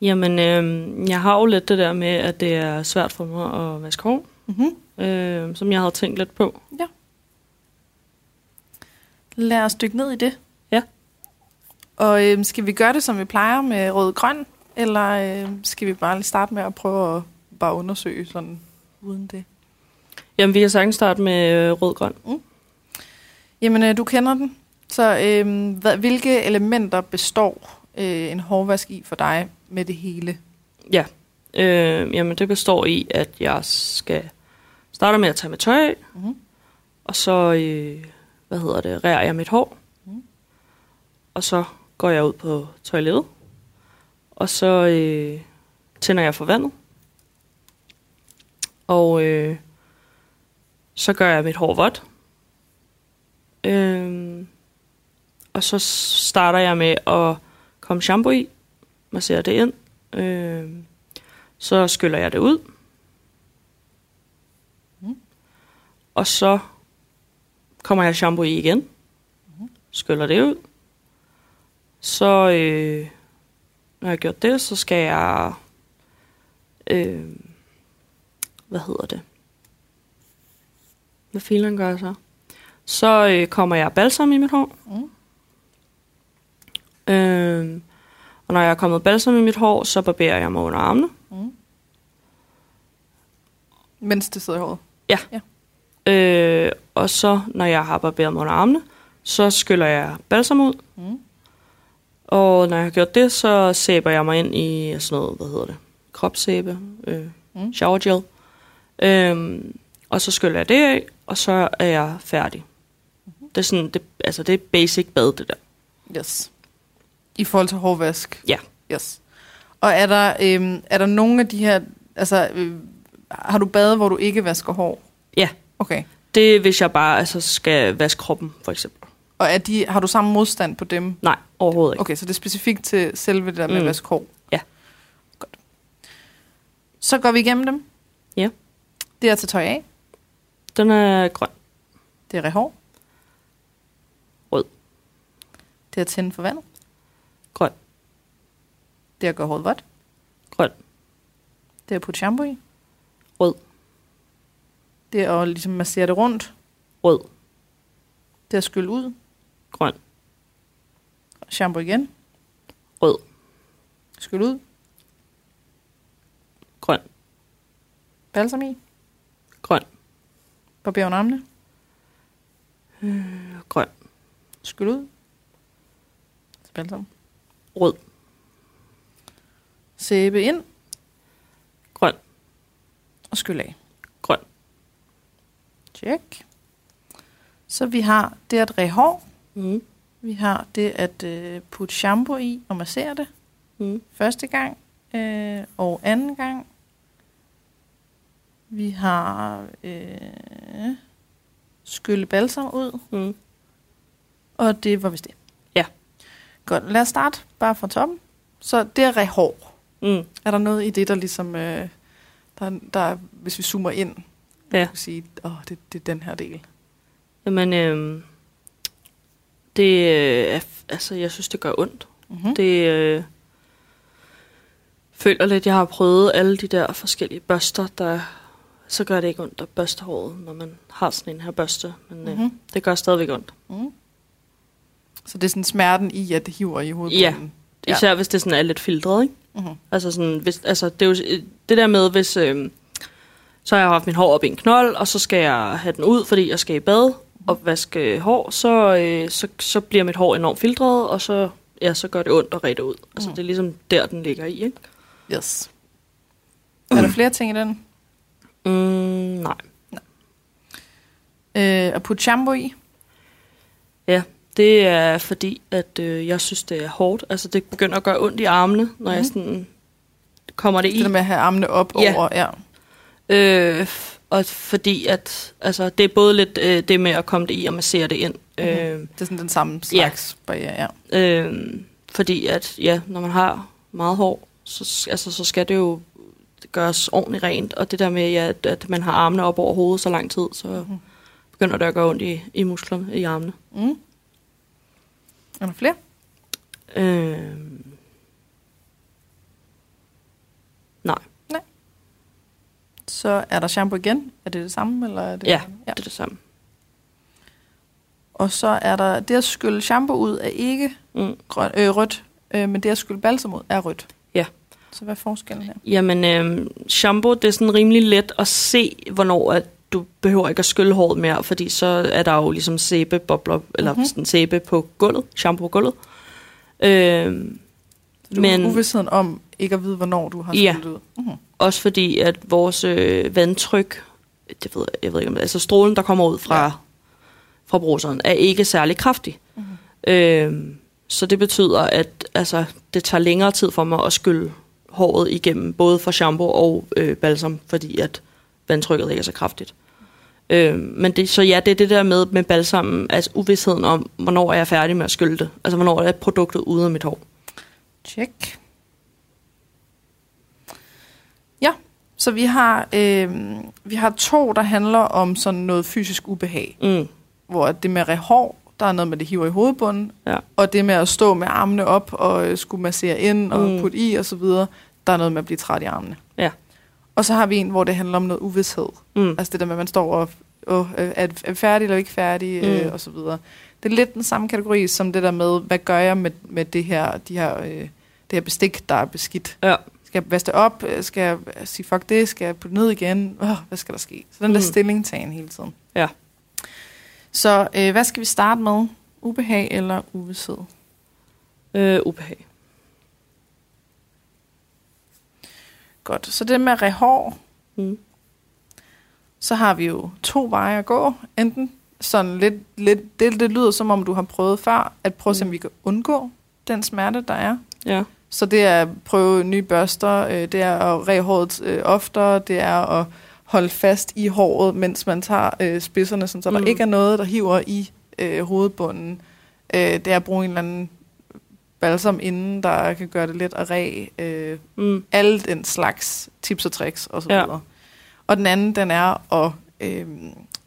S2: Jamen, øh, jeg har jo lidt det der med, at det er svært for mig at vaske hår,
S1: Mm-hmm.
S2: øh, som jeg havde tænkt lidt på.
S1: Lad os dykke ned i det. Og øhm, skal vi gøre det, som vi plejer med rød-grøn? Eller øhm, skal vi bare starte med at prøve at bare undersøge sådan uden det?
S2: Jamen, vi kan sagtens starte med øh, rød-grøn.
S1: Jamen, øh, du kender den. Så øh, hvad, hvilke elementer består øh, en hårvask i for dig med det hele?
S2: Ja. Øh, jamen, det består i, at jeg skal starte med at tage mit tøj af,
S1: Mhm.
S2: og så, øh, hvad hedder det, rærer jeg mit hår.
S1: Mhm.
S2: Og så går jeg ud på toilettet, og så øh, tænder jeg for vandet. Og øh, så gør jeg mit hår vådt. Øh, og så starter jeg med at komme shampoo i, masserer det ind. Øh, så skyller jeg det ud. Mm. Og så kommer jeg shampoo i igen. Skyller det ud. Så øh, når jeg har gjort det, så skal jeg... Øh, hvad hedder det? Hvad filen gør jeg så? Så øh, kommer jeg balsam i mit hår.
S1: Mm.
S2: Øh, og når jeg har kommet balsam i mit hår, så barberer jeg mig under armene.
S1: Mens det sidder i håret.
S2: Øh, og så, når jeg har barberet mig under armene, så skyller jeg balsam ud.
S1: Mm.
S2: Og når jeg har gjort det, så sæber jeg mig ind i sådan noget, hvad hedder det, kropssæbe, øh,
S1: Mm.
S2: shower gel. Øhm, og så skyller jeg det af, og så er jeg færdig.
S1: Mhm.
S2: Det er sådan, det, altså det er basic bad, det der.
S1: Yes. I forhold til hårvask?
S2: Ja.
S1: Yes. Og er der, øhm, er der nogle af de her... Altså, øh, har du badet, hvor du ikke vasker hår?
S2: Ja.
S1: Okay.
S2: Det er, hvis jeg bare altså, skal vaske kroppen, for eksempel.
S1: Og er de, har du samme modstand på dem?
S2: Nej, overhovedet ikke.
S1: Okay, så det er specifikt til selve det der med mm. at vaske hår?
S2: Ja.
S1: Godt. Så går vi igennem dem.
S2: Ja.
S1: Det er at tage tøj af.
S2: Den er grøn.
S1: Det er hår.
S2: Rød.
S1: Det er tænde for vandet.
S2: Grøn.
S1: Det er at gøre håret vådt.
S2: Grøn.
S1: Det er at putte shampoo i.
S2: Rød.
S1: Det er at ligesom massere det rundt.
S2: Rød.
S1: Det er at skylle ud.
S2: Grøn.
S1: Shampoo igen.
S2: Rød.
S1: Skylle ud.
S2: Grøn.
S1: Balsam i.
S2: Grøn.
S1: Barber under armene.
S2: Grøn.
S1: Skylle ud. Balsam.
S2: Rød.
S1: Sæbe ind.
S2: Grøn.
S1: Og skylle af.
S2: Grøn.
S1: Check. Så vi har det at ræge hår.
S2: Mm.
S1: Vi har det at øh, putte shampoo i og massere det.
S2: Mm.
S1: Første gang øh, og anden gang. Vi har øh, skylle balsam ud.
S2: Mm.
S1: Og det var vist det.
S2: Ja.
S1: Godt, lad os starte bare fra toppen. Så det er ræge hår.
S2: Mm.
S1: Er der noget i det, der ligesom... Øh, der, der, hvis vi zoomer ind,
S2: Ja.
S1: kan sige, åh, det, det er den her del.
S2: Jamen, øhm, det øh, er, altså, jeg synes, det gør ondt.
S1: Mm-hmm.
S2: Det øh, føler lidt, jeg har prøvet alle de der forskellige børster, der så gør det ikke ondt at børste håret, når man har sådan en her børste. Men mm-hmm. øh,
S1: Mm-hmm.
S2: det gør stadigvæk ondt.
S1: Mm. Så det er sådan smerten i, at det hiver i hovedet.
S2: Ja. Ja. Især hvis det sådan er lidt filtret, ikke?
S1: Mm-hmm.
S2: Altså, sådan, hvis, altså det er jo det der med, hvis... Øh, så har jeg haft min hår op i en knold, og så skal jeg have den ud, fordi jeg skal i bad og vaske hår, så, øh, så, så bliver mit hår enormt filtret, og så, ja, så gør det ondt at rette ud. Altså,
S1: Mm.
S2: det er ligesom der, den ligger i, ikke?
S1: Yes. Er der flere ting i den?
S2: Mm, nej.
S1: Øh, at putte shampoo i?
S2: Ja, det er fordi, at øh, jeg synes, det er hårdt. Altså, det begynder at gøre ondt i armene, når mm. jeg sådan kommer det i.
S1: Det der med at have armene op
S2: Ja.
S1: over. Ja.
S2: Øh, og fordi, at altså, det er både lidt øh, det med at komme det i og massere det ind.
S1: Mhm.
S2: Øh,
S1: Det er sådan den samme slags barriere, ja.
S2: øh, fordi at, ja, når man har meget hår, så, altså, så skal det jo gøres ordentligt rent. Og det der med, ja, at, at man har armene op over hovedet så lang tid, så
S1: Mhm.
S2: begynder det at gøre ondt i, i musklerne i armene.
S1: Mm. Er der flere?
S2: Øh, nej.
S1: Så er der shampoo igen. Er det det samme? Eller er det,
S2: Ja.
S1: ja.
S2: Det er det samme.
S1: Og så er der det at skylle shampoo ud er ikke
S2: Mm.
S1: grøn, øh, rødt, øh, men det at skylle balsam ud er rødt.
S2: Ja.
S1: Så hvad er forskellen her?
S2: Jamen, øh, shampoo, det er sådan rimelig let at se, hvornår at du behøver ikke at skylle håret mere, fordi så er der jo ligesom sæbebobler, eller
S1: Mhm.
S2: mm-hmm. sådan sæbe på gulvet, shampoo på gulvet. Øhm,
S1: Du
S2: men
S1: uvidstheden om ikke at vide, hvornår du har
S2: Ja.
S1: skyllet ud. Mm-hmm.
S2: Også fordi, at vores øh, vandtryk, det ved jeg, ved ikke om det, altså strålen, der kommer ud fra,
S1: Ja.
S2: fra bruseren, er ikke særlig kraftig. Mm-hmm. Øhm, så det betyder, at altså, det tager længere tid for mig at skylle håret igennem, både for shampoo og øh, balsam, fordi at vandtrykket ikke er så kraftigt. Øhm, men det, så ja, det er det der med, med balsam, altså uvidsheden om, hvornår er jeg færdig med at skylle det. Altså, hvornår er produktet ude af mit hår.
S1: Check. Ja, så vi har, øh, vi har to, der handler om sådan noget fysisk ubehag.
S2: Mm,
S1: Hvor det med hår, der er noget med, det hiver i hovedbunden.
S2: Ja.
S1: Og det med at stå med armene op og øh, skulle massere ind og
S2: Mm.
S1: putte i og så videre, der er noget med at blive træt i armene.
S2: Ja.
S1: Og så har vi en, hvor det handler om noget uvidshed.
S2: mm,
S1: Altså det der med, at man står og øh, er, er færdig eller ikke færdig, øh,
S2: Mm.
S1: og så videre. Det er lidt den samme kategori som det der med, hvad gør jeg med, med det her, de her, øh, det her bestik, der er beskidt.
S2: ja.
S1: Skal jeg vaske det op? Skal jeg sige fuck det? Skal jeg putte ned igen? Oh, hvad skal der ske? Så den der
S2: Mm.
S1: stillingtagen hele tiden.
S2: Ja.
S1: Så øh, hvad skal vi starte med? Ubehag eller uvidshed?
S2: Øh, ubehag.
S1: Godt. Så det med rehår,
S2: Mm.
S1: så har vi jo to veje at gå. Enten sådan lidt, lidt det, det lyder som om du har prøvet før, at prøve at se, om vi kan undgå den smerte, der er.
S2: Ja.
S1: Så det er at prøve nye børster, øh, det er at ræge håret øh, oftere, det er at holde fast i håret, mens man tager øh, spidserne, sådan, så mm. Der ikke er noget, der hiver i øh, hovedbunden. Øh, det er at bruge en eller anden balsam inden, der kan gøre det let at ræge. Øh,
S2: Mm.
S1: alle den slags tips og tricks og så
S2: Ja.
S1: videre. Og den anden, den er at, øh,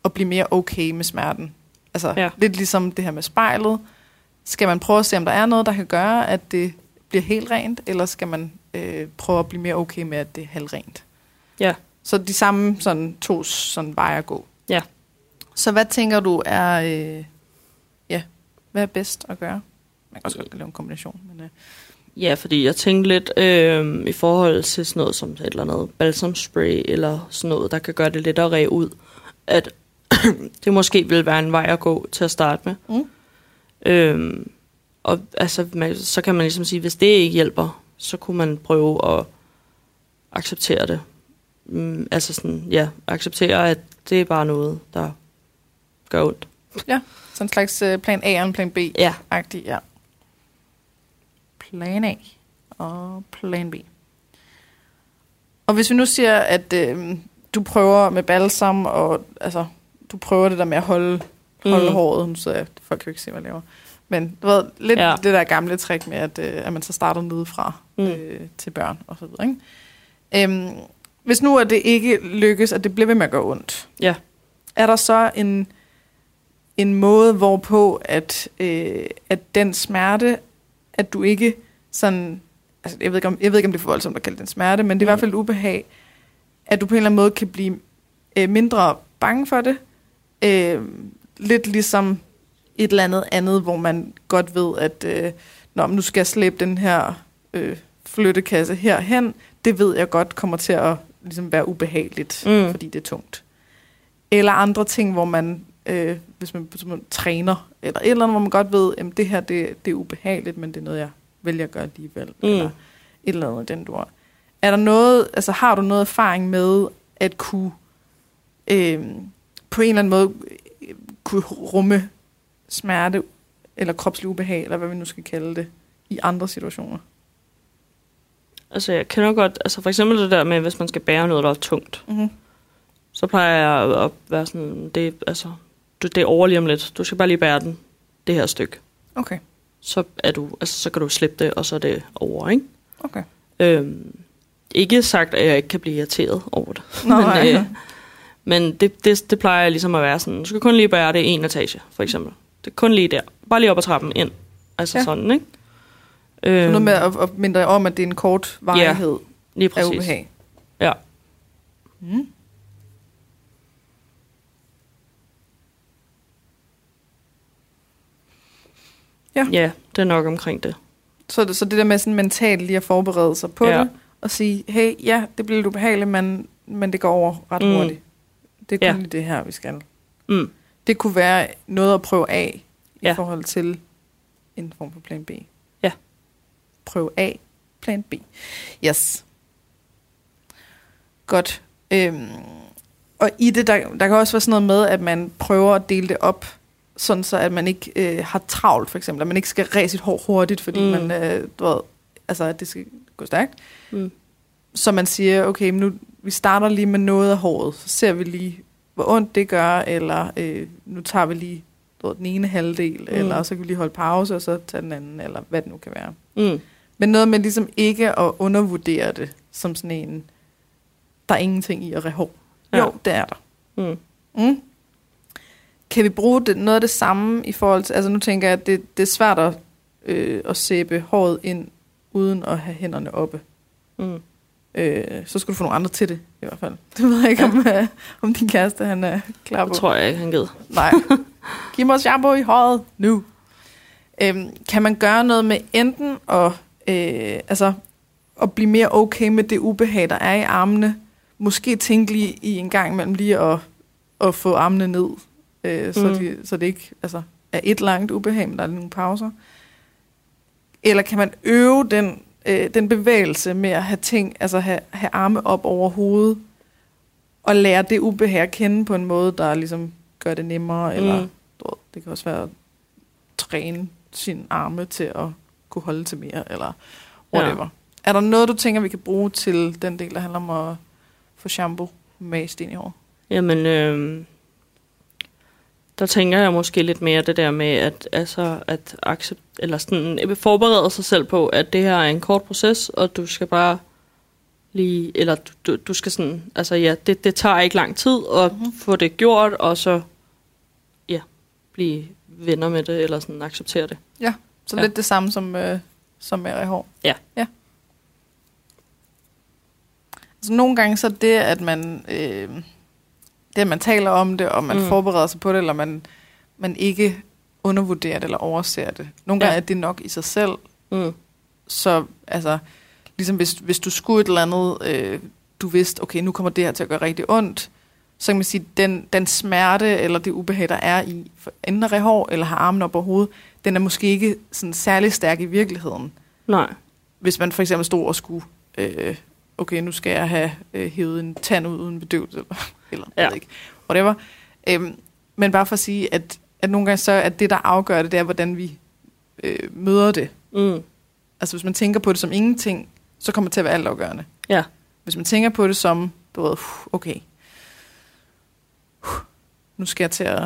S1: at blive mere okay med smerten. Altså
S2: Ja.
S1: lidt ligesom det her med spejlet. Skal man prøve at se, om der er noget, der kan gøre, at det bliver helt rent, eller skal man øh, prøve at blive mere okay med, at det er halvrent?
S2: Ja.
S1: Så de samme sådan, to sådan veje at gå.
S2: Ja.
S1: Så hvad tænker du er, øh, ja, hvad er bedst at gøre? Man kan også godt lave en kombination, men øh,
S2: Ja, fordi jeg tænkte lidt øh, i forhold til sådan noget som et eller andet balsamspray, eller sådan noget, der kan gøre det lettere at ræge ud, at det måske vil være en vej at gå til at starte med.
S1: Mm.
S2: Øh, og altså, man, så kan man ligesom sige, hvis det ikke hjælper, så kunne man prøve at acceptere det. Mm, altså sådan, ja, acceptere, at det er bare noget, der gør ondt.
S1: sådan en slags øh, plan A og en plan B.
S2: Ja.
S1: ja. Plan A og plan B. Og hvis vi nu siger, at øh, du prøver med balsam, og altså, du prøver det der med at holde, holde mm.
S2: Mm.
S1: håret, nu sidder jeg, folk kan jo ikke se, hvad jeg laver. Men du ved, lidt ja. Det der gamle trick med, at, øh, at man så starter nedefra mm.
S2: Mm.
S1: øh, til børn og så videre. Ikke? Øhm, hvis nu at det ikke lykkes, at det bliver ved med at gøre ondt,
S2: Ja.
S1: er der så en, en måde, hvorpå at, øh, at den smerte, at du ikke sådan, altså jeg ved ikke om, jeg ved ikke, om det er for voldsomt at kalde det en smerte, men det er i
S2: Mm.
S1: hvert fald et ubehag, at du på en eller anden måde kan blive øh, mindre bange for det. Øh, lidt ligesom et eller andet andet, hvor man godt ved, at øh, Nå, men nu skal jeg slæbe den her øh, flyttekasse herhen. Det ved jeg godt kommer til at ligesom, være ubehageligt, mm. Fordi det er tungt. Eller andre ting, hvor man, øh, hvis man, hvis man træner, eller et eller andet, hvor man godt ved, at det her det, det er ubehageligt, men det er noget, jeg vælger at gøre alligevel. Mm. Eller et eller andet den du Er der noget, altså har du noget erfaring med at kunne øh, på en eller anden måde øh, kunne rumme smerte eller kropslig ubehag, eller hvad vi nu skal kalde det, i andre situationer?
S2: Altså, jeg kender godt, altså for eksempel det der med, hvis man skal bære noget, der er tungt,
S1: Mm-hmm.
S2: så plejer jeg at være sådan, det, altså, du, det er over lige om lidt. Du skal bare lige bære den, det her stykke.
S1: Okay,
S2: Så, er du, altså, så kan du slippe det, og så er det over, ikke?
S1: okay.
S2: Øhm, ikke sagt, at jeg ikke kan blive irriteret over det.
S1: Nå,
S2: men
S1: nej.
S2: øh, men det, det, det plejer jeg ligesom at være sådan, du skal kun lige bære det en etage, for eksempel. Det er kun lige der. Bare lige op ad trappen ind. Altså
S1: Ja.
S2: ja. sådan, ikke?
S1: Så
S2: Øhm,
S1: noget med at, at minde dig om, at det er en kort varighed
S2: lige
S1: af
S2: præcis.
S1: ubehag.
S2: Ja.
S1: Mm.
S2: Ja, det er nok omkring det.
S1: Så, det, så det der med sådan mentalt lige at forberede sig på
S2: Ja.
S1: det, og sige, hey, ja, det bliver lidt ubehageligt, men, men det går over ret
S2: Mm.
S1: hurtigt. Det er kun
S2: Ja.
S1: ja. det her, vi skal.
S2: Mm.
S1: Det kunne være noget at prøve af i
S2: Ja.
S1: forhold til en form for plan B.
S2: Ja.
S1: Prøve A, plan B. Yes. Godt. Øhm, og i det, der, der kan også være sådan noget med, at man prøver at dele det op, sådan så at man ikke øh, har travlt, for eksempel. At man ikke skal ræse sit hår hurtigt, fordi
S2: Mm.
S1: man, øh, du ved, altså, at det skal gå stærkt.
S2: Mm.
S1: Så man siger, okay, nu, vi starter lige med noget af håret, så ser vi lige, hvor ondt det gør, eller øh, nu tager vi lige ved, den ene halvdel,
S2: Mm.
S1: eller så kan vi lige holde pause, og så tage den anden, eller hvad det nu kan være.
S2: Mm.
S1: Men noget med ligesom ikke at undervurdere det, som sådan en, der er ingenting i at hår.
S2: Ja.
S1: Jo, det er der.
S2: Mm.
S1: Mm. Kan vi bruge det, noget af det samme i forhold til, altså nu tænker jeg, at det, det er svært at, øh, at sæbe håret ind, uden at have hænderne oppe.
S2: Mm.
S1: Øh, så skulle du få nogle andre til det, i hvert fald. Det ved jeg ikke, ja. om, øh, om din kæreste han er klar på.
S2: Det tror jeg ikke, han gider.
S1: Nej. Giv mig shampoo i håret nu. Øhm, kan man gøre noget med enten at, øh, altså, at blive mere okay med det ubehag, der er i armene? Måske tænke lige i en gang imellem lige at, at få armene ned, øh, så,
S2: Mm.
S1: de, så det ikke altså, er et langt ubehag, men der er nogle pauser. Eller kan man øve den, øh, den bevægelse med at have ting, altså have, have arme op over hovedet, og lære det ubehag at kende på en måde, der ligesom gør det nemmere, eller
S2: Mm.
S1: du ved, det kan også være at træne sine arme til at kunne holde til mere, eller whatever. Ja. Er der noget, du tænker, vi kan bruge til den del, der handler om at få shampoo med sten i hår?
S2: Jamen, øh, der tænker jeg måske lidt mere det der med, at, altså, at accept, eller sådan, øh, forberede sig selv på, at det her er en kort proces, og du skal bare lige, eller du, du, du skal sådan, altså ja, det, det tager ikke lang tid at
S1: Mhm.
S2: mm-hmm. få det gjort, og så, ja, blive venner med det, eller sådan acceptere det.
S1: Så
S2: Ja.
S1: ja. lidt det samme som, øh, som med i hår.
S2: Ja.
S1: ja. Altså nogle gange så det, at man, øh, det, at man taler om det, og man
S2: Mm.
S1: forbereder sig på det, eller man, man ikke undervurderer det, eller overser det. Nogle gange
S2: Ja.
S1: er det nok i sig selv,
S2: Mm.
S1: Så altså, ligesom hvis, hvis du skulle et eller andet, øh, du vidste, okay, nu kommer det her til at gøre rigtig ondt, så kan man sige, den, den smerte eller det ubehag, der er i ræve hår eller have armen op over hovedet, den er måske ikke sådan særlig stærk i virkeligheden.
S2: Nej.
S1: Hvis man for eksempel stod og skulle, øh, okay, nu skal jeg have øh, hævet en tand ud uden bedøvelse, eller, eller
S2: Ja.
S1: ved ikke, whatever. Øhm, men bare for at sige, at, at nogle gange så er det, der afgør det, det er, hvordan vi øh, møder det.
S2: Mm.
S1: Altså hvis man tænker på det som ingenting, så kommer det til at være altafgørende.
S2: Ja.
S1: Hvis man tænker på det som, du ved, "Huh, okay, nu skal jeg til at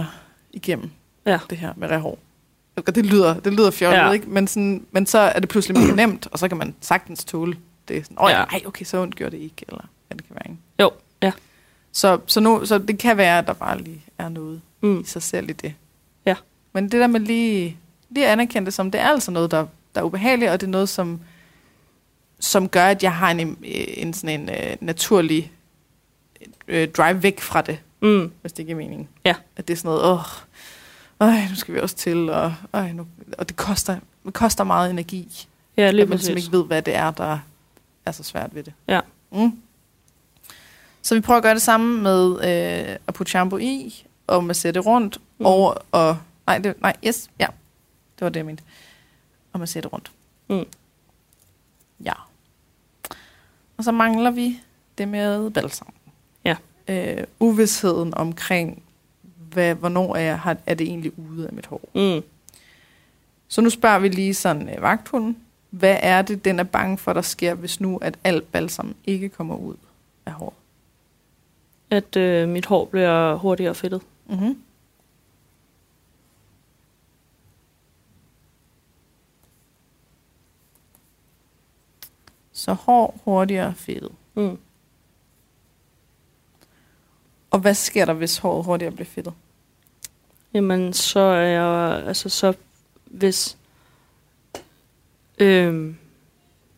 S1: igennem
S2: Ja.
S1: det her med rehår. Det lyder, det lyder fjollet,
S2: Ja.
S1: ikke? Men, sådan, men så er det pludselig mere nemt, og så kan man sagtens tåle det. er Sådan, Åh ja. Okay, så ondt gjorde det ikke, eller hvad det kan være. Ikke?
S2: Jo.
S1: Så, så, nu, så det kan være, at der bare lige er noget
S2: Mm.
S1: i sig selv i det.
S2: Ja.
S1: Men det der med lige, lige at anerkende det som, det er altså noget, der, der er ubehageligt, og det er noget, som, som gør, at jeg har en, en, sådan en uh, naturlig uh, drive væk fra det,
S2: Mm.
S1: hvis det giver mening.
S2: Ja.
S1: At det er sådan noget, åh, øj, nu skal vi også til, og, øj, nu, og det koster, det koster meget energi,
S2: Ja, lige
S1: at man simpelthen
S2: præcis.
S1: ikke ved, hvad det er, der er så svært ved det.
S2: Ja.
S1: Mm. Så vi prøver at gøre det samme med øh, at putte shampoo i, og med at sætte rundt,
S2: Mm.
S1: og, og nej, det, nej, yes, ja, det var det, jeg mente. Og med at sætte rundt.
S2: Mm.
S1: Ja. Og så mangler vi det med balsam.
S2: Ja.
S1: Øh, uvidsheden omkring, hvad, hvornår er, jeg, har, er det egentlig ude af mit hår.
S2: Mm.
S1: Så nu spørger vi lige sådan øh, vagthunden, hvad er det, den er bange for, der sker, hvis nu, at alt balsam ikke kommer ud af håret?
S2: At øh, mit hår bliver hurtigere fedtet.
S1: Mm-hmm. Så hår hurtigere fedtet.
S2: Mm.
S1: Og hvad sker der, hvis håret hurtigere bliver fedtet?
S2: Jamen, så er jeg, altså så, hvis, øhm,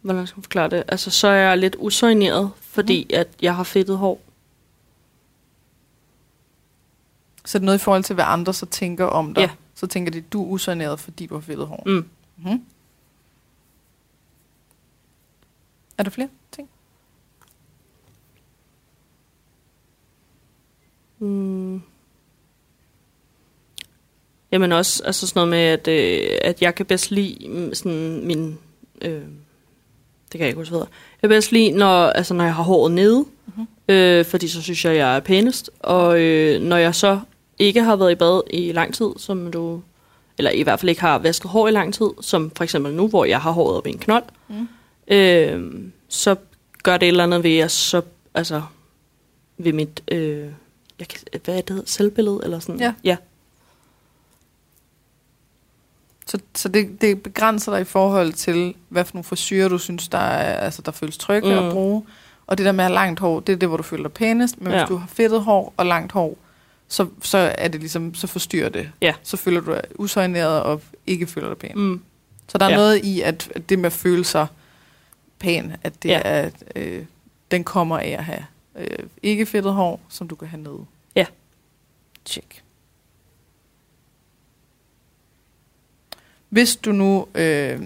S2: hvordan skal man forklare det? Altså, så er jeg lidt usøgneret, fordi mm. at jeg har fedtet hår.
S1: Så er det noget i forhold til, hvad andre så tænker om dig?
S2: Ja.
S1: Så tænker de, du er usøgneret, fordi du har fedtet hår.
S2: Mm.
S1: Mm-hmm. Er der flere ting?
S2: Mm. Jamen også altså sådan noget med, at, øh, at jeg kan bedst lide sådan min... Øh, det kan jeg ikke huske, hvad. Jeg kan bedst lide, når, altså, når jeg har håret nede, mm-hmm. øh, fordi så synes jeg, jeg er pænest. Og øh, når jeg så ikke har været i bad i lang tid, som du... Eller i hvert fald ikke har vasket hår i lang tid, som for eksempel nu, hvor jeg har håret op i en knold, mm. øh, så gør det et eller andet ved, at så, altså, ved mit... Øh, jeg kan, hvad er det? Selvbillede? Eller sådan?
S1: Ja.
S2: ja.
S1: Så, så det, det begrænser dig i forhold til, hvad for nogle frisyrer, du synes, der, er, altså, der føles trygge mm. at bruge. Og det der med at have langt hår, det er det, hvor du føler dig pænest. Men ja. hvis du har fedtet hår og langt hår, så, så er det ligesom, så forstyrrer det.
S2: Ja.
S1: Så føler du dig usøjneret og ikke føler dig pæn.
S2: Mm.
S1: Så der er
S2: Ja.
S1: noget i, at, at det med at føle sig pæn, at det
S2: Ja.
S1: er, øh, den kommer af at have øh, ikke fedtet hår, som du kan have nede.
S2: Ja.
S1: Check. Hvis du nu, øh,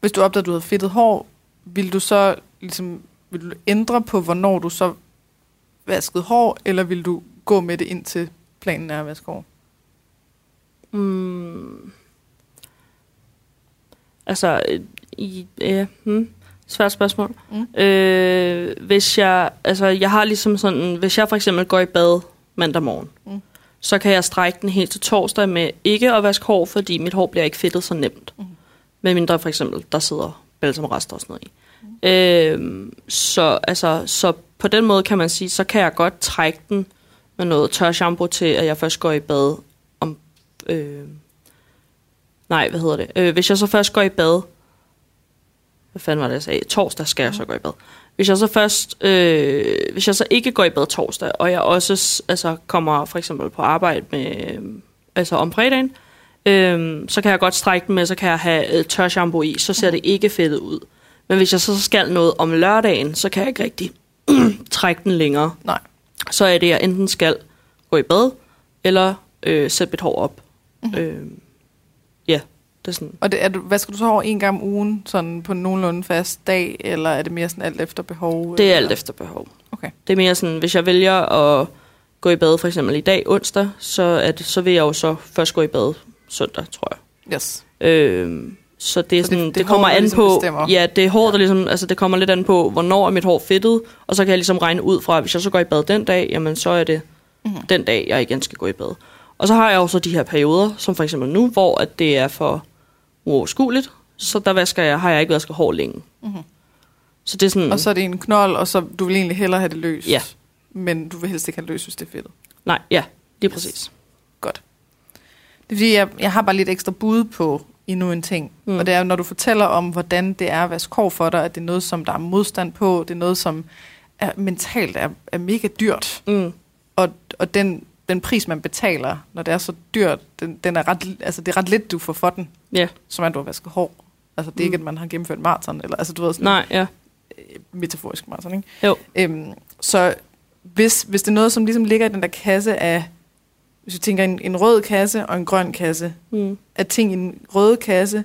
S1: hvis du opdagede, at du havde fedtet hår, vil du så ligesom, vil du ændre på, hvornår du så vaskede hår, eller vil du gå med det indtil planen er at vaske hår?
S2: Mm. Altså, øh, i, ja, hmm, svært spørgsmål.
S1: Mm.
S2: Øh, hvis jeg, altså, jeg har ligesom sådan, hvis jeg for eksempel går i bad mandag morgen,
S1: Mm.
S2: så kan jeg strække den helt til torsdag med ikke at vaske hår, fordi mit hår bliver ikke fedtet så nemt.
S1: Mm.
S2: Med mindre for eksempel, der sidder balsamrester og sådan noget i.
S1: Mm.
S2: Øh, så, altså, så på den måde kan man sige, så kan jeg godt trække den med noget tør shampoo til, at jeg først går i bad om... Øh, nej, hvad hedder det? Øh, hvis jeg så først går i bad... Hvad fanden var det, jeg sagde? Torsdag skal jeg så gå i bad. Hvis jeg så først... Øh, hvis jeg så ikke går i bad torsdag, og jeg også altså, kommer for eksempel på arbejde med... Øh, altså om fredagen, øh, så kan jeg godt strække den med, så kan jeg have øh, tør shampoo i, så ser det ikke fedtet ud. Men hvis jeg så skal noget om lørdagen, så kan jeg ikke rigtig trække den længere.
S1: Nej.
S2: Så er det, at jeg enten skal gå i bad, eller øh, sætte mit hår op. Mm-hmm. Øh, ja, det er sådan.
S1: Og det, er du, hvad skal du så hår en gang om ugen, sådan på en nogenlunde fast dag, eller er det mere sådan alt efter behov?
S2: Det er
S1: eller?
S2: alt efter behov.
S1: Okay.
S2: Det er mere sådan, hvis jeg vælger at gå i bad for eksempel i dag, onsdag, så, det, så vil jeg jo så først gå i bad søndag, tror jeg.
S1: Yes.
S2: Øh, så det, er
S1: Så
S2: sådan,
S1: det-
S2: det,
S1: det er
S2: det kommer
S1: der
S2: an
S1: ligesom
S2: på,
S1: bestemmer.
S2: ja, det er hårdt, der ligesom, altså det kommer lidt an på, hvornår er mit hår fedtet, og så kan jeg ligesom regne ud fra, at hvis jeg så går i bad den dag, jamen så er det
S1: Mhm.
S2: mm-hmm. den dag, jeg igen skal gå i bad. Og så har jeg jo så de her perioder, som for eksempel nu, hvor at det er for uoverskueligt, så der vasker jeg, har jeg ikke vasket hår længe.
S1: Mhm.
S2: Så det er sådan,
S1: Og så er det en knold, og så du vil egentlig hellere have det løst.
S2: Ja.
S1: Men du vil helst ikke have det løst, hvis det er fedtet.
S2: nej, ja, lige præcis.
S1: Godt. Det er fordi, jeg, jeg har bare lidt ekstra bud på endnu en ting. Mm. Og det er, når du fortæller om, hvordan det er at vaske hår for dig, at det er noget, som der er modstand på, det er noget, som er, mentalt er, er mega dyrt.
S2: Mm.
S1: Og, og den, den pris, man betaler, når det er så dyrt, den, den er ret, altså, det er ret lidt, du får for den,
S2: Ja,
S1: som er, at du har vasket hår. Altså, det er
S2: Mm.
S1: ikke, at man har gennemført maraton, eller altså, du ved, sådan
S2: nej, ja.
S1: metaforisk maraton, ikke?
S2: Jo.
S1: Øhm, så hvis, hvis det er noget, som ligesom ligger i den der kasse af, hvis vi tænker en, en rød kasse og en grøn kasse,
S2: Mm.
S1: at ting i en røde kasse,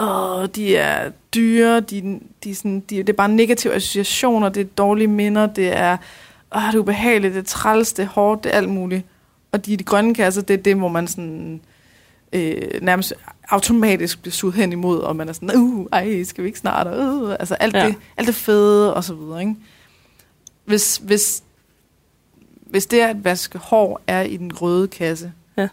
S1: åh, de er dyre, de, de sådan, de, det er bare negative associationer, det er dårlige minder, det er, åh, det er ubehageligt, det er træls, det er hårdt, det er alt muligt. Og de, de grønne kasser, det er det, hvor man sådan, øh, nærmest automatisk bliver suget hen imod, og man er sådan, uh, ej, skal vi ikke snart, uh, altså alt,
S2: Ja.
S1: det, alt det fede, og så videre, ikke? Hvis, hvis, hvis det at vaske hår er i den røde kasse,
S2: Ja.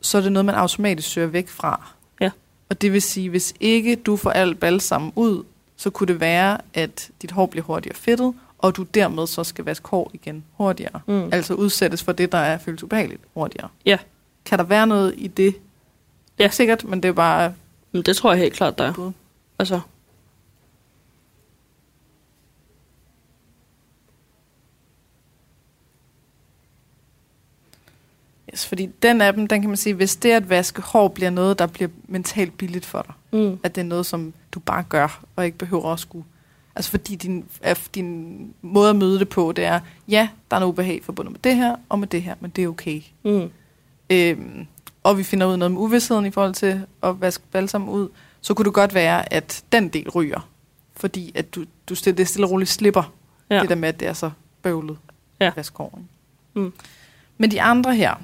S1: så er det noget, man automatisk søger væk fra.
S2: Ja.
S1: Og det vil sige, hvis ikke du får alt balsam ud, så kunne det være, at dit hår bliver hurtigere fedtet, og du dermed så skal vaske hår igen hurtigere.
S2: Mm.
S1: Altså udsættes for det, der er føles ubehageligt hurtigere.
S2: Ja.
S1: Kan der være noget i det? Er
S2: Ja.
S1: ikke sikkert, men det er bare
S2: Men det tror jeg helt klart, der er. Altså,
S1: Yes, fordi den af dem, den kan man sige, hvis det at vaske hår bliver noget, der bliver mentalt billigt for dig,
S2: mm.
S1: at det er noget, som du bare gør, og ikke behøver at skulle... Altså fordi din, din måde at møde det på, det er, ja, der er noget ubehag forbundet med det her, og med det her, men det er okay.
S2: Mm.
S1: Øhm, og vi finder ud af noget med uvidsheden i forhold til at vaske balsam ud, så kunne det godt være, at den del ryger. Fordi at du, du stille, det stille og roligt slipper
S2: Ja.
S1: det der med, at det er så bøvlet
S2: Ja.
S1: vaske hår. ikke?
S2: Mm.
S1: Men de andre her,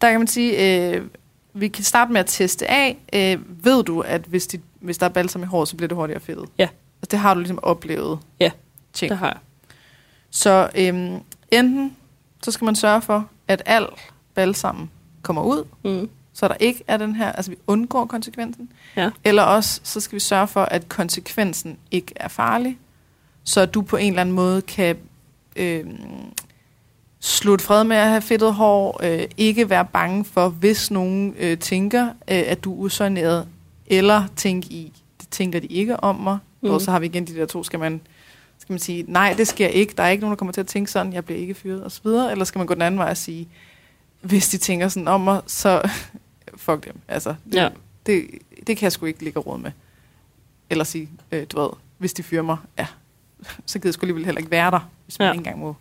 S1: der kan man sige, øh, vi kan starte med at teste af. Øh, ved du, at hvis, de, hvis der er balsam i hår, så bliver det hurtigere fedtet?
S2: Ja.
S1: Altså, det har du ligesom oplevet?
S2: Ja,
S1: ting.
S2: Det har jeg.
S1: Så øhm, enten så skal man sørge for, at al balsam kommer ud,
S2: Mm.
S1: så der ikke er den her, altså vi undgår konsekvensen.
S2: Ja.
S1: Eller også, så skal vi sørge for, at konsekvensen ikke er farlig, så du på en eller anden måde kan øhm, slutte fred med at have fedtet hår, øh, ikke være bange for, hvis nogen øh, tænker, øh, at du er usøjneret, eller tænke i, det tænker de ikke om mig, mm. Og så har vi igen de der to, skal man, skal man sige, nej, det sker ikke, der er ikke nogen, der kommer til at tænke sådan, jeg bliver ikke fyret, osv., eller skal man gå den anden vej og sige, hvis de tænker sådan om mig, så fuck dem, altså, det,
S2: Ja.
S1: det, det kan jeg sgu ikke ligge råd med. Eller sige, øh, du ved, hvis de fyrer mig, ja, så gider jeg sgu alligevel heller ikke være der, hvis man
S2: ja.
S1: ikke engang må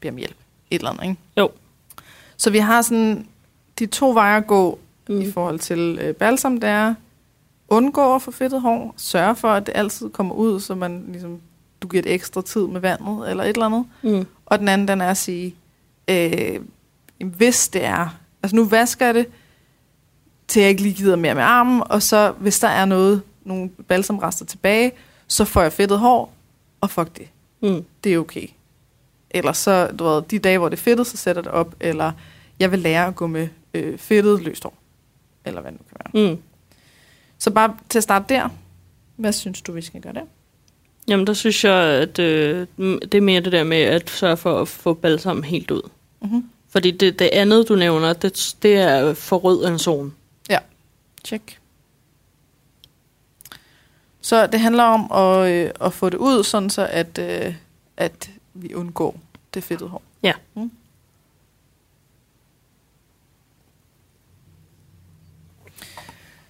S1: bede om hjælp. Et eller andet, ikke?
S2: Jo.
S1: Så vi har sådan de to veje at gå mm. i forhold til øh, balsam, det er undgå at få fedtet hår, sørge for, at det altid kommer ud, så man ligesom, du giver det ekstra tid med vandet, eller et eller andet.
S2: Mm.
S1: Og den anden, den er at sige, øh, hvis det er, altså nu vasker jeg det, til jeg ikke lige gider mere med armen, og så hvis der er noget, nogle balsamrester tilbage, så får jeg fedtet hår, og fuck det,
S2: Mm.
S1: det er okay. Eller så, du ved, de dage, hvor det er fedtet, så sætter det op, eller jeg vil lære at gå med øh, fedtet løst hår, eller hvad det nu kan være.
S2: Mm.
S1: Så bare til at starte der, hvad synes du, vi skal gøre der?
S2: Jamen, der synes jeg, at øh, det er mere det der med at sørge for at få balsam helt ud.
S1: Mm-hmm.
S2: Fordi det, det andet, du nævner, det, det er for rød en zone.
S1: Check. Så det handler om at, øh, at få det ud, sådan så at, øh, at vi undgår det fedtede hår.
S2: Ja.
S1: Mm.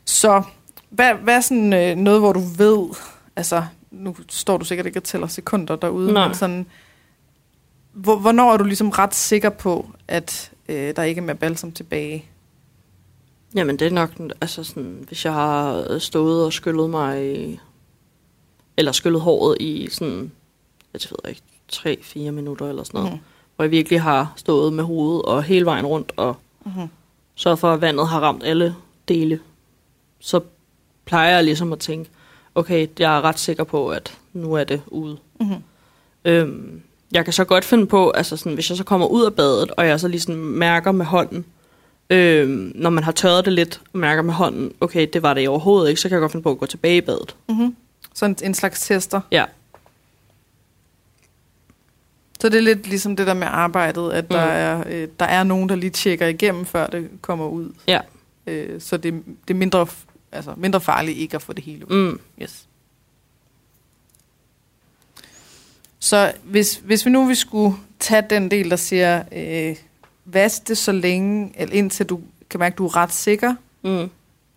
S1: Så hvad, hvad er sådan øh, noget, hvor du ved, altså nu står du sikkert ikke og tæller sekunder derude,
S2: Nej.
S1: men sådan, hvor, hvornår er du ligesom ret sikker på, at øh, der ikke er mere balsam tilbage?
S2: Jamen, det er nok, altså sådan, hvis jeg har stået og skyllet mig, eller skyllet håret i sådan, jeg ved ikke, 3-4 minutter eller sådan noget,
S1: Mhm.
S2: hvor jeg virkelig har stået med hovedet og hele vejen rundt og
S1: Mhm.
S2: sørget for, at vandet har ramt alle dele, så plejer jeg ligesom at tænke, okay, jeg er ret sikker på, at nu er det ude.
S1: Mhm.
S2: Øhm, jeg kan så godt finde på, altså sådan, hvis jeg så kommer ud af badet, og jeg så ligesom mærker med hånden, øhm, når man har tørret det lidt, og mærker med hånden, okay, det var det overhovedet ikke, så kan jeg godt finde på at gå tilbage i badet.
S1: Mm-hmm. Sådan en slags tester.
S2: Ja.
S1: Så det er lidt ligesom det der med arbejdet, at der,
S2: Mm.
S1: er, øh, der er nogen, der lige tjekker igennem, før det kommer ud.
S2: Ja.
S1: Øh, så det, det er mindre, altså, mindre farligt ikke at få det hele ud.
S2: Mm.
S1: Yes. Så hvis, hvis vi nu vi skulle tage den del, der siger, øh, vask det så længe, eller indtil du kan mærke, at du er ret sikker,
S2: Mm.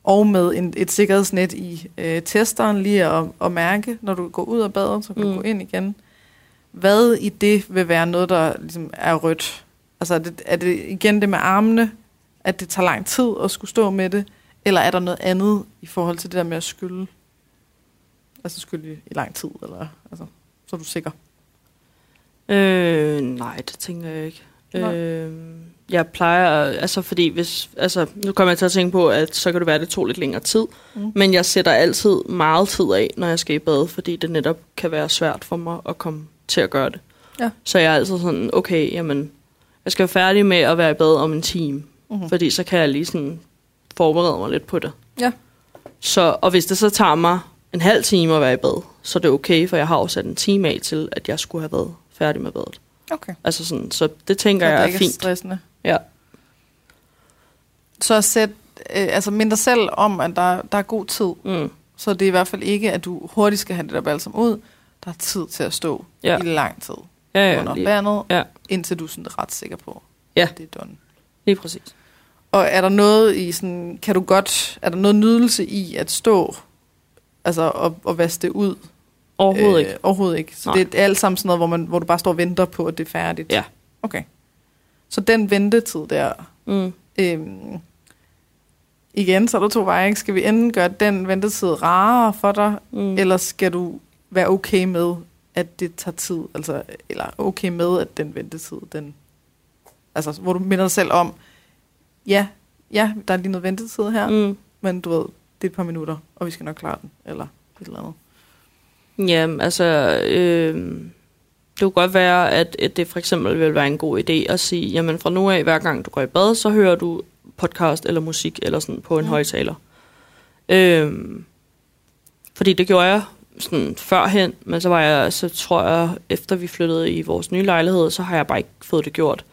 S1: og med en, et sikkerhedsnet i øh, testeren lige at, at mærke, når du går ud af badet, så kan mm. du gå ind igen. Hvad i det vil være noget, der ligesom er rødt? Altså er det, er det igen det med armene, at det tager lang tid at skulle stå med det, eller er der noget andet i forhold til det der med at skylde? Altså skylde i, i lang tid, eller altså, så er du sikker?
S2: Øh, nej, det tænker jeg ikke.
S1: Nej.
S2: Øh, jeg plejer, altså fordi hvis, altså nu kommer jeg til at tænke på, at så kan det være, at det tog lidt længere tid.
S1: Mm.
S2: Mm. Men jeg sætter altid meget tid af, når jeg skal i bad, fordi det netop kan være svært for mig at komme til at gøre det.
S1: Ja.
S2: Så jeg er altid sådan, okay, jamen, jeg skal være færdig med at være i bad om en time,
S1: Mm-hmm.
S2: fordi så kan jeg lige sådan forberede mig lidt på det.
S1: Ja.
S2: Så, og hvis det så tager mig en halv time at være i bad, så er det okay, for jeg har jo sat en time af til, at jeg skulle have været færdig med badet.
S1: Okay.
S2: Altså sådan, så det tænker
S1: Så
S2: jeg
S1: det
S2: er
S1: ikke
S2: fint.
S1: stressende.
S2: Ja.
S1: Så sæt, øh, altså mind dig selv om, at der, der er god tid.
S2: Mm.
S1: Så det er i hvert fald ikke, at du hurtigt skal have det der balsam ud. Der er tid til at stå
S2: Ja.
S1: i lang tid
S2: Ja, ja,
S1: under
S2: lige,
S1: vandet,
S2: ja.
S1: indtil du er sådan ret sikker på,
S2: Ja.
S1: at det er done.
S2: lige præcis.
S1: Og er der noget i sådan, kan du godt, er der noget nydelse i at stå, altså og, og vaske det ud?
S2: Overhovedet øh, ikke.
S1: Overhovedet ikke. Så
S2: Nej.
S1: det er alt sammen sådan noget, hvor, man, hvor du bare står og venter på, at det er færdigt?
S2: Ja.
S1: Okay. Så den ventetid der,
S2: Mm.
S1: øhm, igen, så er der to veje. Ikke? Skal vi enten gøre den ventetid rarere for dig,
S2: Mm.
S1: eller skal du være okay med, at det tager tid? Altså, eller okay med, at den ventetid, den Altså, hvor du minder dig selv om, ja, ja, der er lige noget ventetid her, mm. Men du ved, det er et par minutter, og vi skal nok klare den, eller et eller andet.
S2: Ja, altså, øh, det kunne godt være, at, at det for eksempel vil være en god idé at sige, jamen fra nu af, hver gang du går i bad, så hører du podcast eller musik eller sådan på en
S1: mm.
S2: højtaler. Øh, fordi det gjorde jeg sådan førhen, men så var jeg, så tror jeg, efter vi flyttede i vores nye lejlighed, så har jeg bare ikke fået det gjort.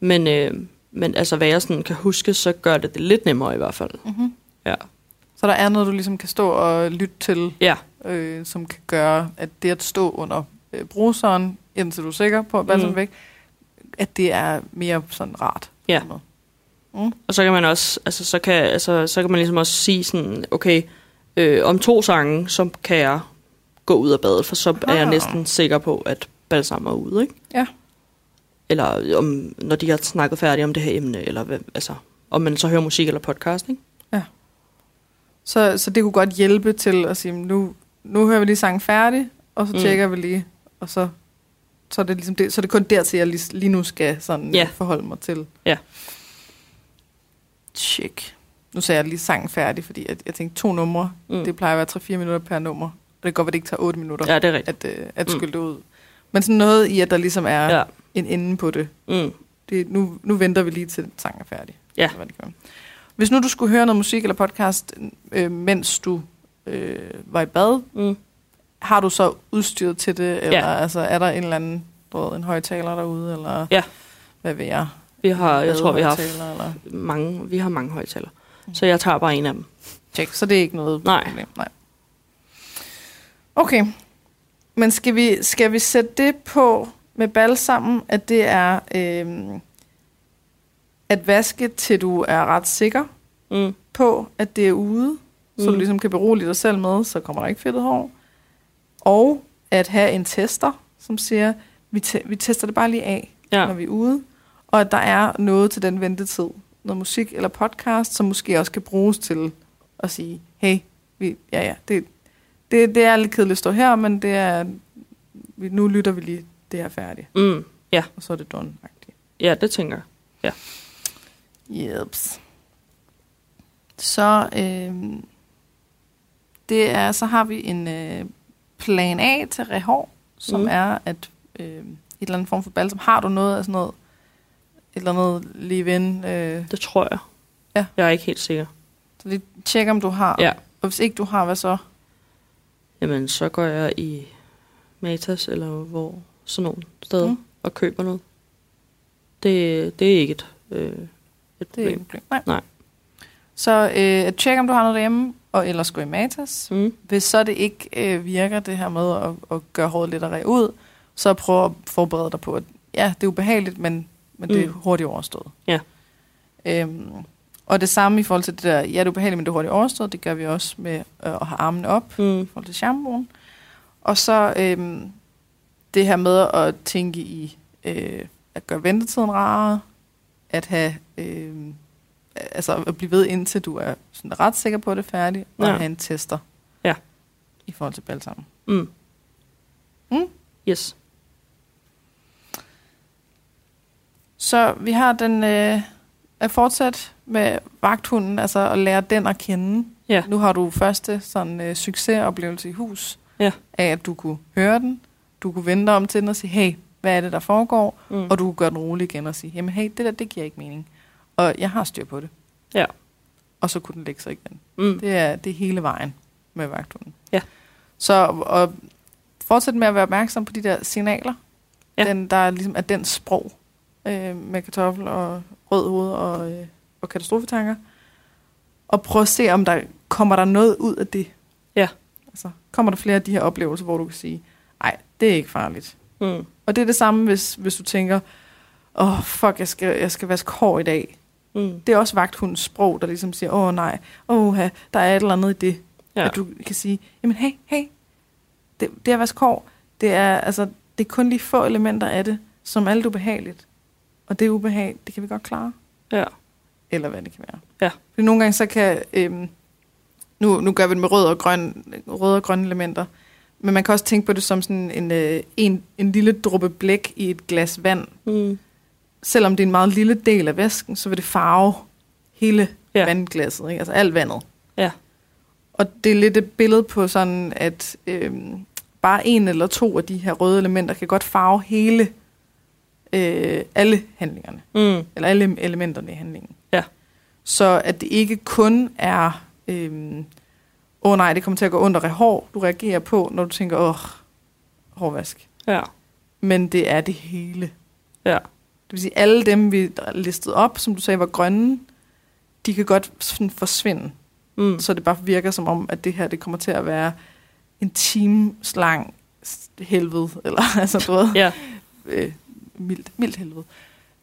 S2: Men, øh, men altså, hvad jeg sådan kan huske, så gør det det lidt nemmere i hvert fald.
S1: Mm-hmm.
S2: Ja.
S1: Så der er noget, du ligesom kan stå og lytte til,
S2: Ja,
S1: øh, som kan gøre, at det at stå under øh, bruseren, indtil du er sikker på, at balsen
S2: Mm.
S1: væk, at det er mere sådan rart.
S2: Ja.
S1: måde. Mm.
S2: Og så kan man også, altså så kan, altså, så kan man ligesom også sige sådan, okay, øh, om to sange, så kan jeg gå ud af badet, for så er jeg
S1: Ah.
S2: næsten sikker på, at balsam er ude, ikke?
S1: Ja.
S2: Eller om, når de har snakket færdigt om det her emne, eller hvad, altså, om man så hører musik eller podcast, ikke?
S1: Så, så det kunne godt hjælpe til at sige, nu, nu hører vi lige sangen færdig, og så
S2: Mm.
S1: tjekker vi lige, og så, så, er det ligesom det, så er det kun dertil, jeg lige, lige nu skal sådan
S2: Ja.
S1: forholde mig til.
S2: Ja.
S1: Tjek. Nu sagde jeg lige sangen færdig, fordi jeg, jeg tænkte to numre, mm.
S2: Mm.
S1: det plejer at være 3-4 minutter per nummer. Det kan godt være, at det ikke tager 8 minutter
S2: Ja, det er rigtigt.
S1: at, øh, at
S2: Mm.
S1: skylde det ud. Men sådan noget i, at der ligesom er ja. En ende på det.
S2: Mm.
S1: det nu, nu venter vi lige til sangen er færdig.
S2: Ja.
S1: Eller hvad det. Hvis nu du skulle høre noget musik eller podcast, øh, mens du øh, var i bad,
S2: Mm.
S1: har du så udstyret til det? Eller
S2: Ja.
S1: altså, er der en eller anden, du ved, en højtaler derude? Eller
S2: Ja.
S1: hvad ved jeg?
S2: Vi har, jeg tror, vi har
S1: eller?
S2: mange, vi har mange højtaler. Så jeg tager bare en af dem.
S1: Tjek, så det er ikke noget
S2: Nej.
S1: problem. Nej. Okay. Men skal vi, skal vi sætte det på med balsammen, at det er øh, at vaske, til du er ret sikker
S2: Mm.
S1: på, at det er ude, så du
S2: Mm.
S1: ligesom kan berolige dig selv med, så kommer der ikke fedtet hår. Og at have en tester, som siger, vi, te- vi tester det bare lige af. Ja. når vi er ude. Og at der er noget til den ventetid. Noget musik eller podcast, som måske også kan bruges til at sige, hey, vi, ja ja, det, det, det er lidt kedeligt at stå her, men det er, vi, nu lytter vi lige det her færdigt.
S2: Mm. Ja.
S1: Og så er det done -agtigt.
S2: ja, det tænker jeg.
S1: Jeps. Så, øh, det er, så har vi en øh, plan A til rehår, som mm. Er at øh, et eller andet form for balsam. Har du noget af sådan noget, et eller andet leave-in? Øh,
S2: Det tror jeg.
S1: Ja.
S2: Jeg er ikke helt sikker.
S1: så lige tjek, om du har.
S2: Ja.
S1: Og hvis ikke du har, hvad så?
S2: Jamen, så går jeg i Matas, eller hvor sådan nogle steder,
S1: Mm.
S2: mm. og køber noget. Det, det er ikke et, øh, et
S1: Det er
S2: problem.
S1: ikke et problem. Nej.
S2: Nej.
S1: Så øh, at tjekke, om du har noget derhjemme, og ellers gå i Matas.
S2: Mm.
S1: Hvis så det ikke øh, virker, det her med at, at gøre håret lidt at ud, så prøv at forberede dig på, at ja, det er ubehageligt, men, men det er
S2: Mm.
S1: hurtigt overstået.
S2: Ja.
S1: Øhm, og det samme i forhold til det der, ja, det er ubehageligt, men det er hurtigt overstået, det gør vi også med øh, at have armene op
S2: Mm.
S1: i forhold til shampooen. Og så øhm, det her med at tænke i øh, at gøre ventetiden rarere, at have øh, altså at blive ved indtil du er sådan ret sikker på at det er færdigt, og
S2: Ja.
S1: at have en tester
S2: Ja.
S1: i forhold til balsam.
S2: Mm.
S1: Mm.
S2: Yes.
S1: Så vi har den øh, at fortsætte med vagthunden, altså at lære den at kende.
S2: Ja.
S1: Nu har du første sådan øh, succesoplevelse i hus,
S2: Ja.
S1: af at du kunne høre den, du kunne vende dig om til den og sige, hey, hvad er det, der foregår?
S2: Mm.
S1: Og du kunne gøre den rolig igen og sige, jamen hey, det der, det giver ikke mening. Og jeg har styr på det.
S2: Ja.
S1: Og så kunne den lægge sig igen.
S2: Mm.
S1: Det er, det er hele vejen med vagthunden.
S2: Ja.
S1: Så og fortsæt med at være opmærksom på de der signaler.
S2: Ja.
S1: Den, der er ligesom er den sprog øh, med kartoffel og rød hoved og, øh, og katastrofetanker. Og prøv at se, om der kommer der noget ud af det.
S2: Ja.
S1: Altså, kommer der flere af de her oplevelser, hvor du kan sige, nej, det er ikke farligt.
S2: Mm.
S1: Og det er det samme, hvis, hvis du tænker, åh, oh, fuck, jeg skal, jeg skal vaske hår i dag.
S2: Mm.
S1: Det er også vagthundens sprog, der ligesom siger, åh oh, nej, åh, der er et eller andet i det.
S2: Ja.
S1: At du kan sige, jamen hey, hey, det, det at vaske hår, det er, altså, det er kun lige få elementer af det, som er lidt ubehageligt. Og det ubehag, det kan vi godt klare.
S2: Ja.
S1: Eller hvad det kan være.
S2: Ja.
S1: Fordi nogle gange så kan, øhm, nu, nu gør vi det med rød og, grøn, røde og grønne elementer, men man kan også tænke på det som sådan en, øh, en, en lille dråbe blæk i et glas vand.
S2: Mm.
S1: selvom det er en meget lille del af væsken, så vil det farve hele
S2: Ja.
S1: vandglasset, ikke? altså alt vandet.
S2: Ja.
S1: Og det er lidt et billede på sådan, at øhm, bare en eller to af de her røde elementer kan godt farve hele, øh, alle handlingerne,
S2: Mm.
S1: eller alle elementerne i handlingen. Så at det ikke kun er, øhm, åh nej, det kommer til at gå og hår, du reagerer på, når du tænker, åh, hårvask.
S2: Ja.
S1: Men det er det hele.
S2: Ja.
S1: Det vil sige, alle dem, vi listede op, som du sagde var grønne, de kan godt sådan forsvinde.
S2: Mm.
S1: Så det bare virker som om, at det her det kommer til at være en times lang helvede, eller altså du ved,
S2: Ja.
S1: øh, mildt, mildt helvede.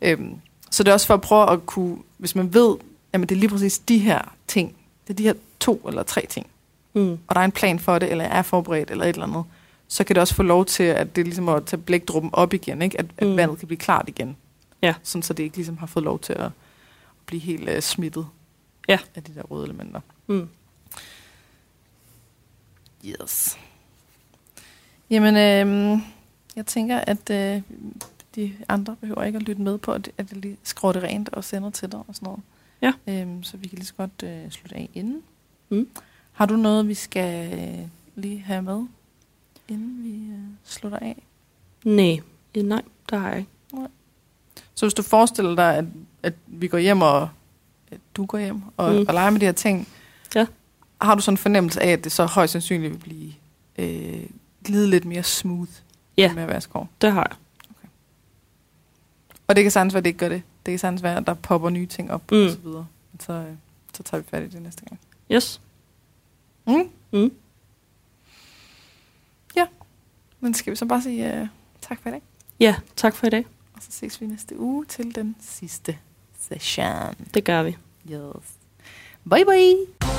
S1: Øhm, så det er også for at prøve at kunne, hvis man ved, at det er lige præcis de her ting, det er de her to eller tre ting,
S2: Mm.
S1: og der er en plan for det, eller jeg er forberedt, eller et eller andet, så kan det også få lov til, at det er ligesom at tage blækdruppen op igen, ikke? At, at
S2: Mm.
S1: vandet kan blive klart igen.
S2: Ja.
S1: Sådan så det ikke ligesom har fået lov til at blive helt uh, smittet
S2: Ja.
S1: af de der røde elementer.
S2: Mm.
S1: Yes. Jamen, øh, jeg tænker, at øh, de andre behøver ikke at lytte med på, at, at jeg lige det rent og sender til dig og sådan noget.
S2: Ja.
S1: Øhm, så vi kan lige så godt øh, slutte af inden.
S2: Mm.
S1: Har du noget, vi skal øh, lige have med, inden vi øh, slutter af?
S2: Nej. Eh, Nej, der har jeg ikke.
S1: Så hvis du forestiller dig, at, at vi går hjem, og at du går hjem og,
S2: Mm.
S1: og leger med de her ting,
S2: Ja.
S1: har du sådan en fornemmelse af, at det så højst sandsynligt vil blive øh, glide lidt mere smooth
S2: Ja.
S1: med at være skov?
S2: Det har jeg.
S1: Og det kan sagtens være, at det ikke gør det. Det kan sagtens være, at der popper nye ting op Mm. og så videre. Så, øh, så tager vi fat i det næste gang.
S2: Yes.
S1: Mm.
S2: Mm.
S1: Men skal vi så bare sige uh, tak for i dag?
S2: Ja, tak for i dag.
S1: Og så ses vi næste uge til den sidste session.
S2: Det gør vi.
S1: Yes. Bye bye!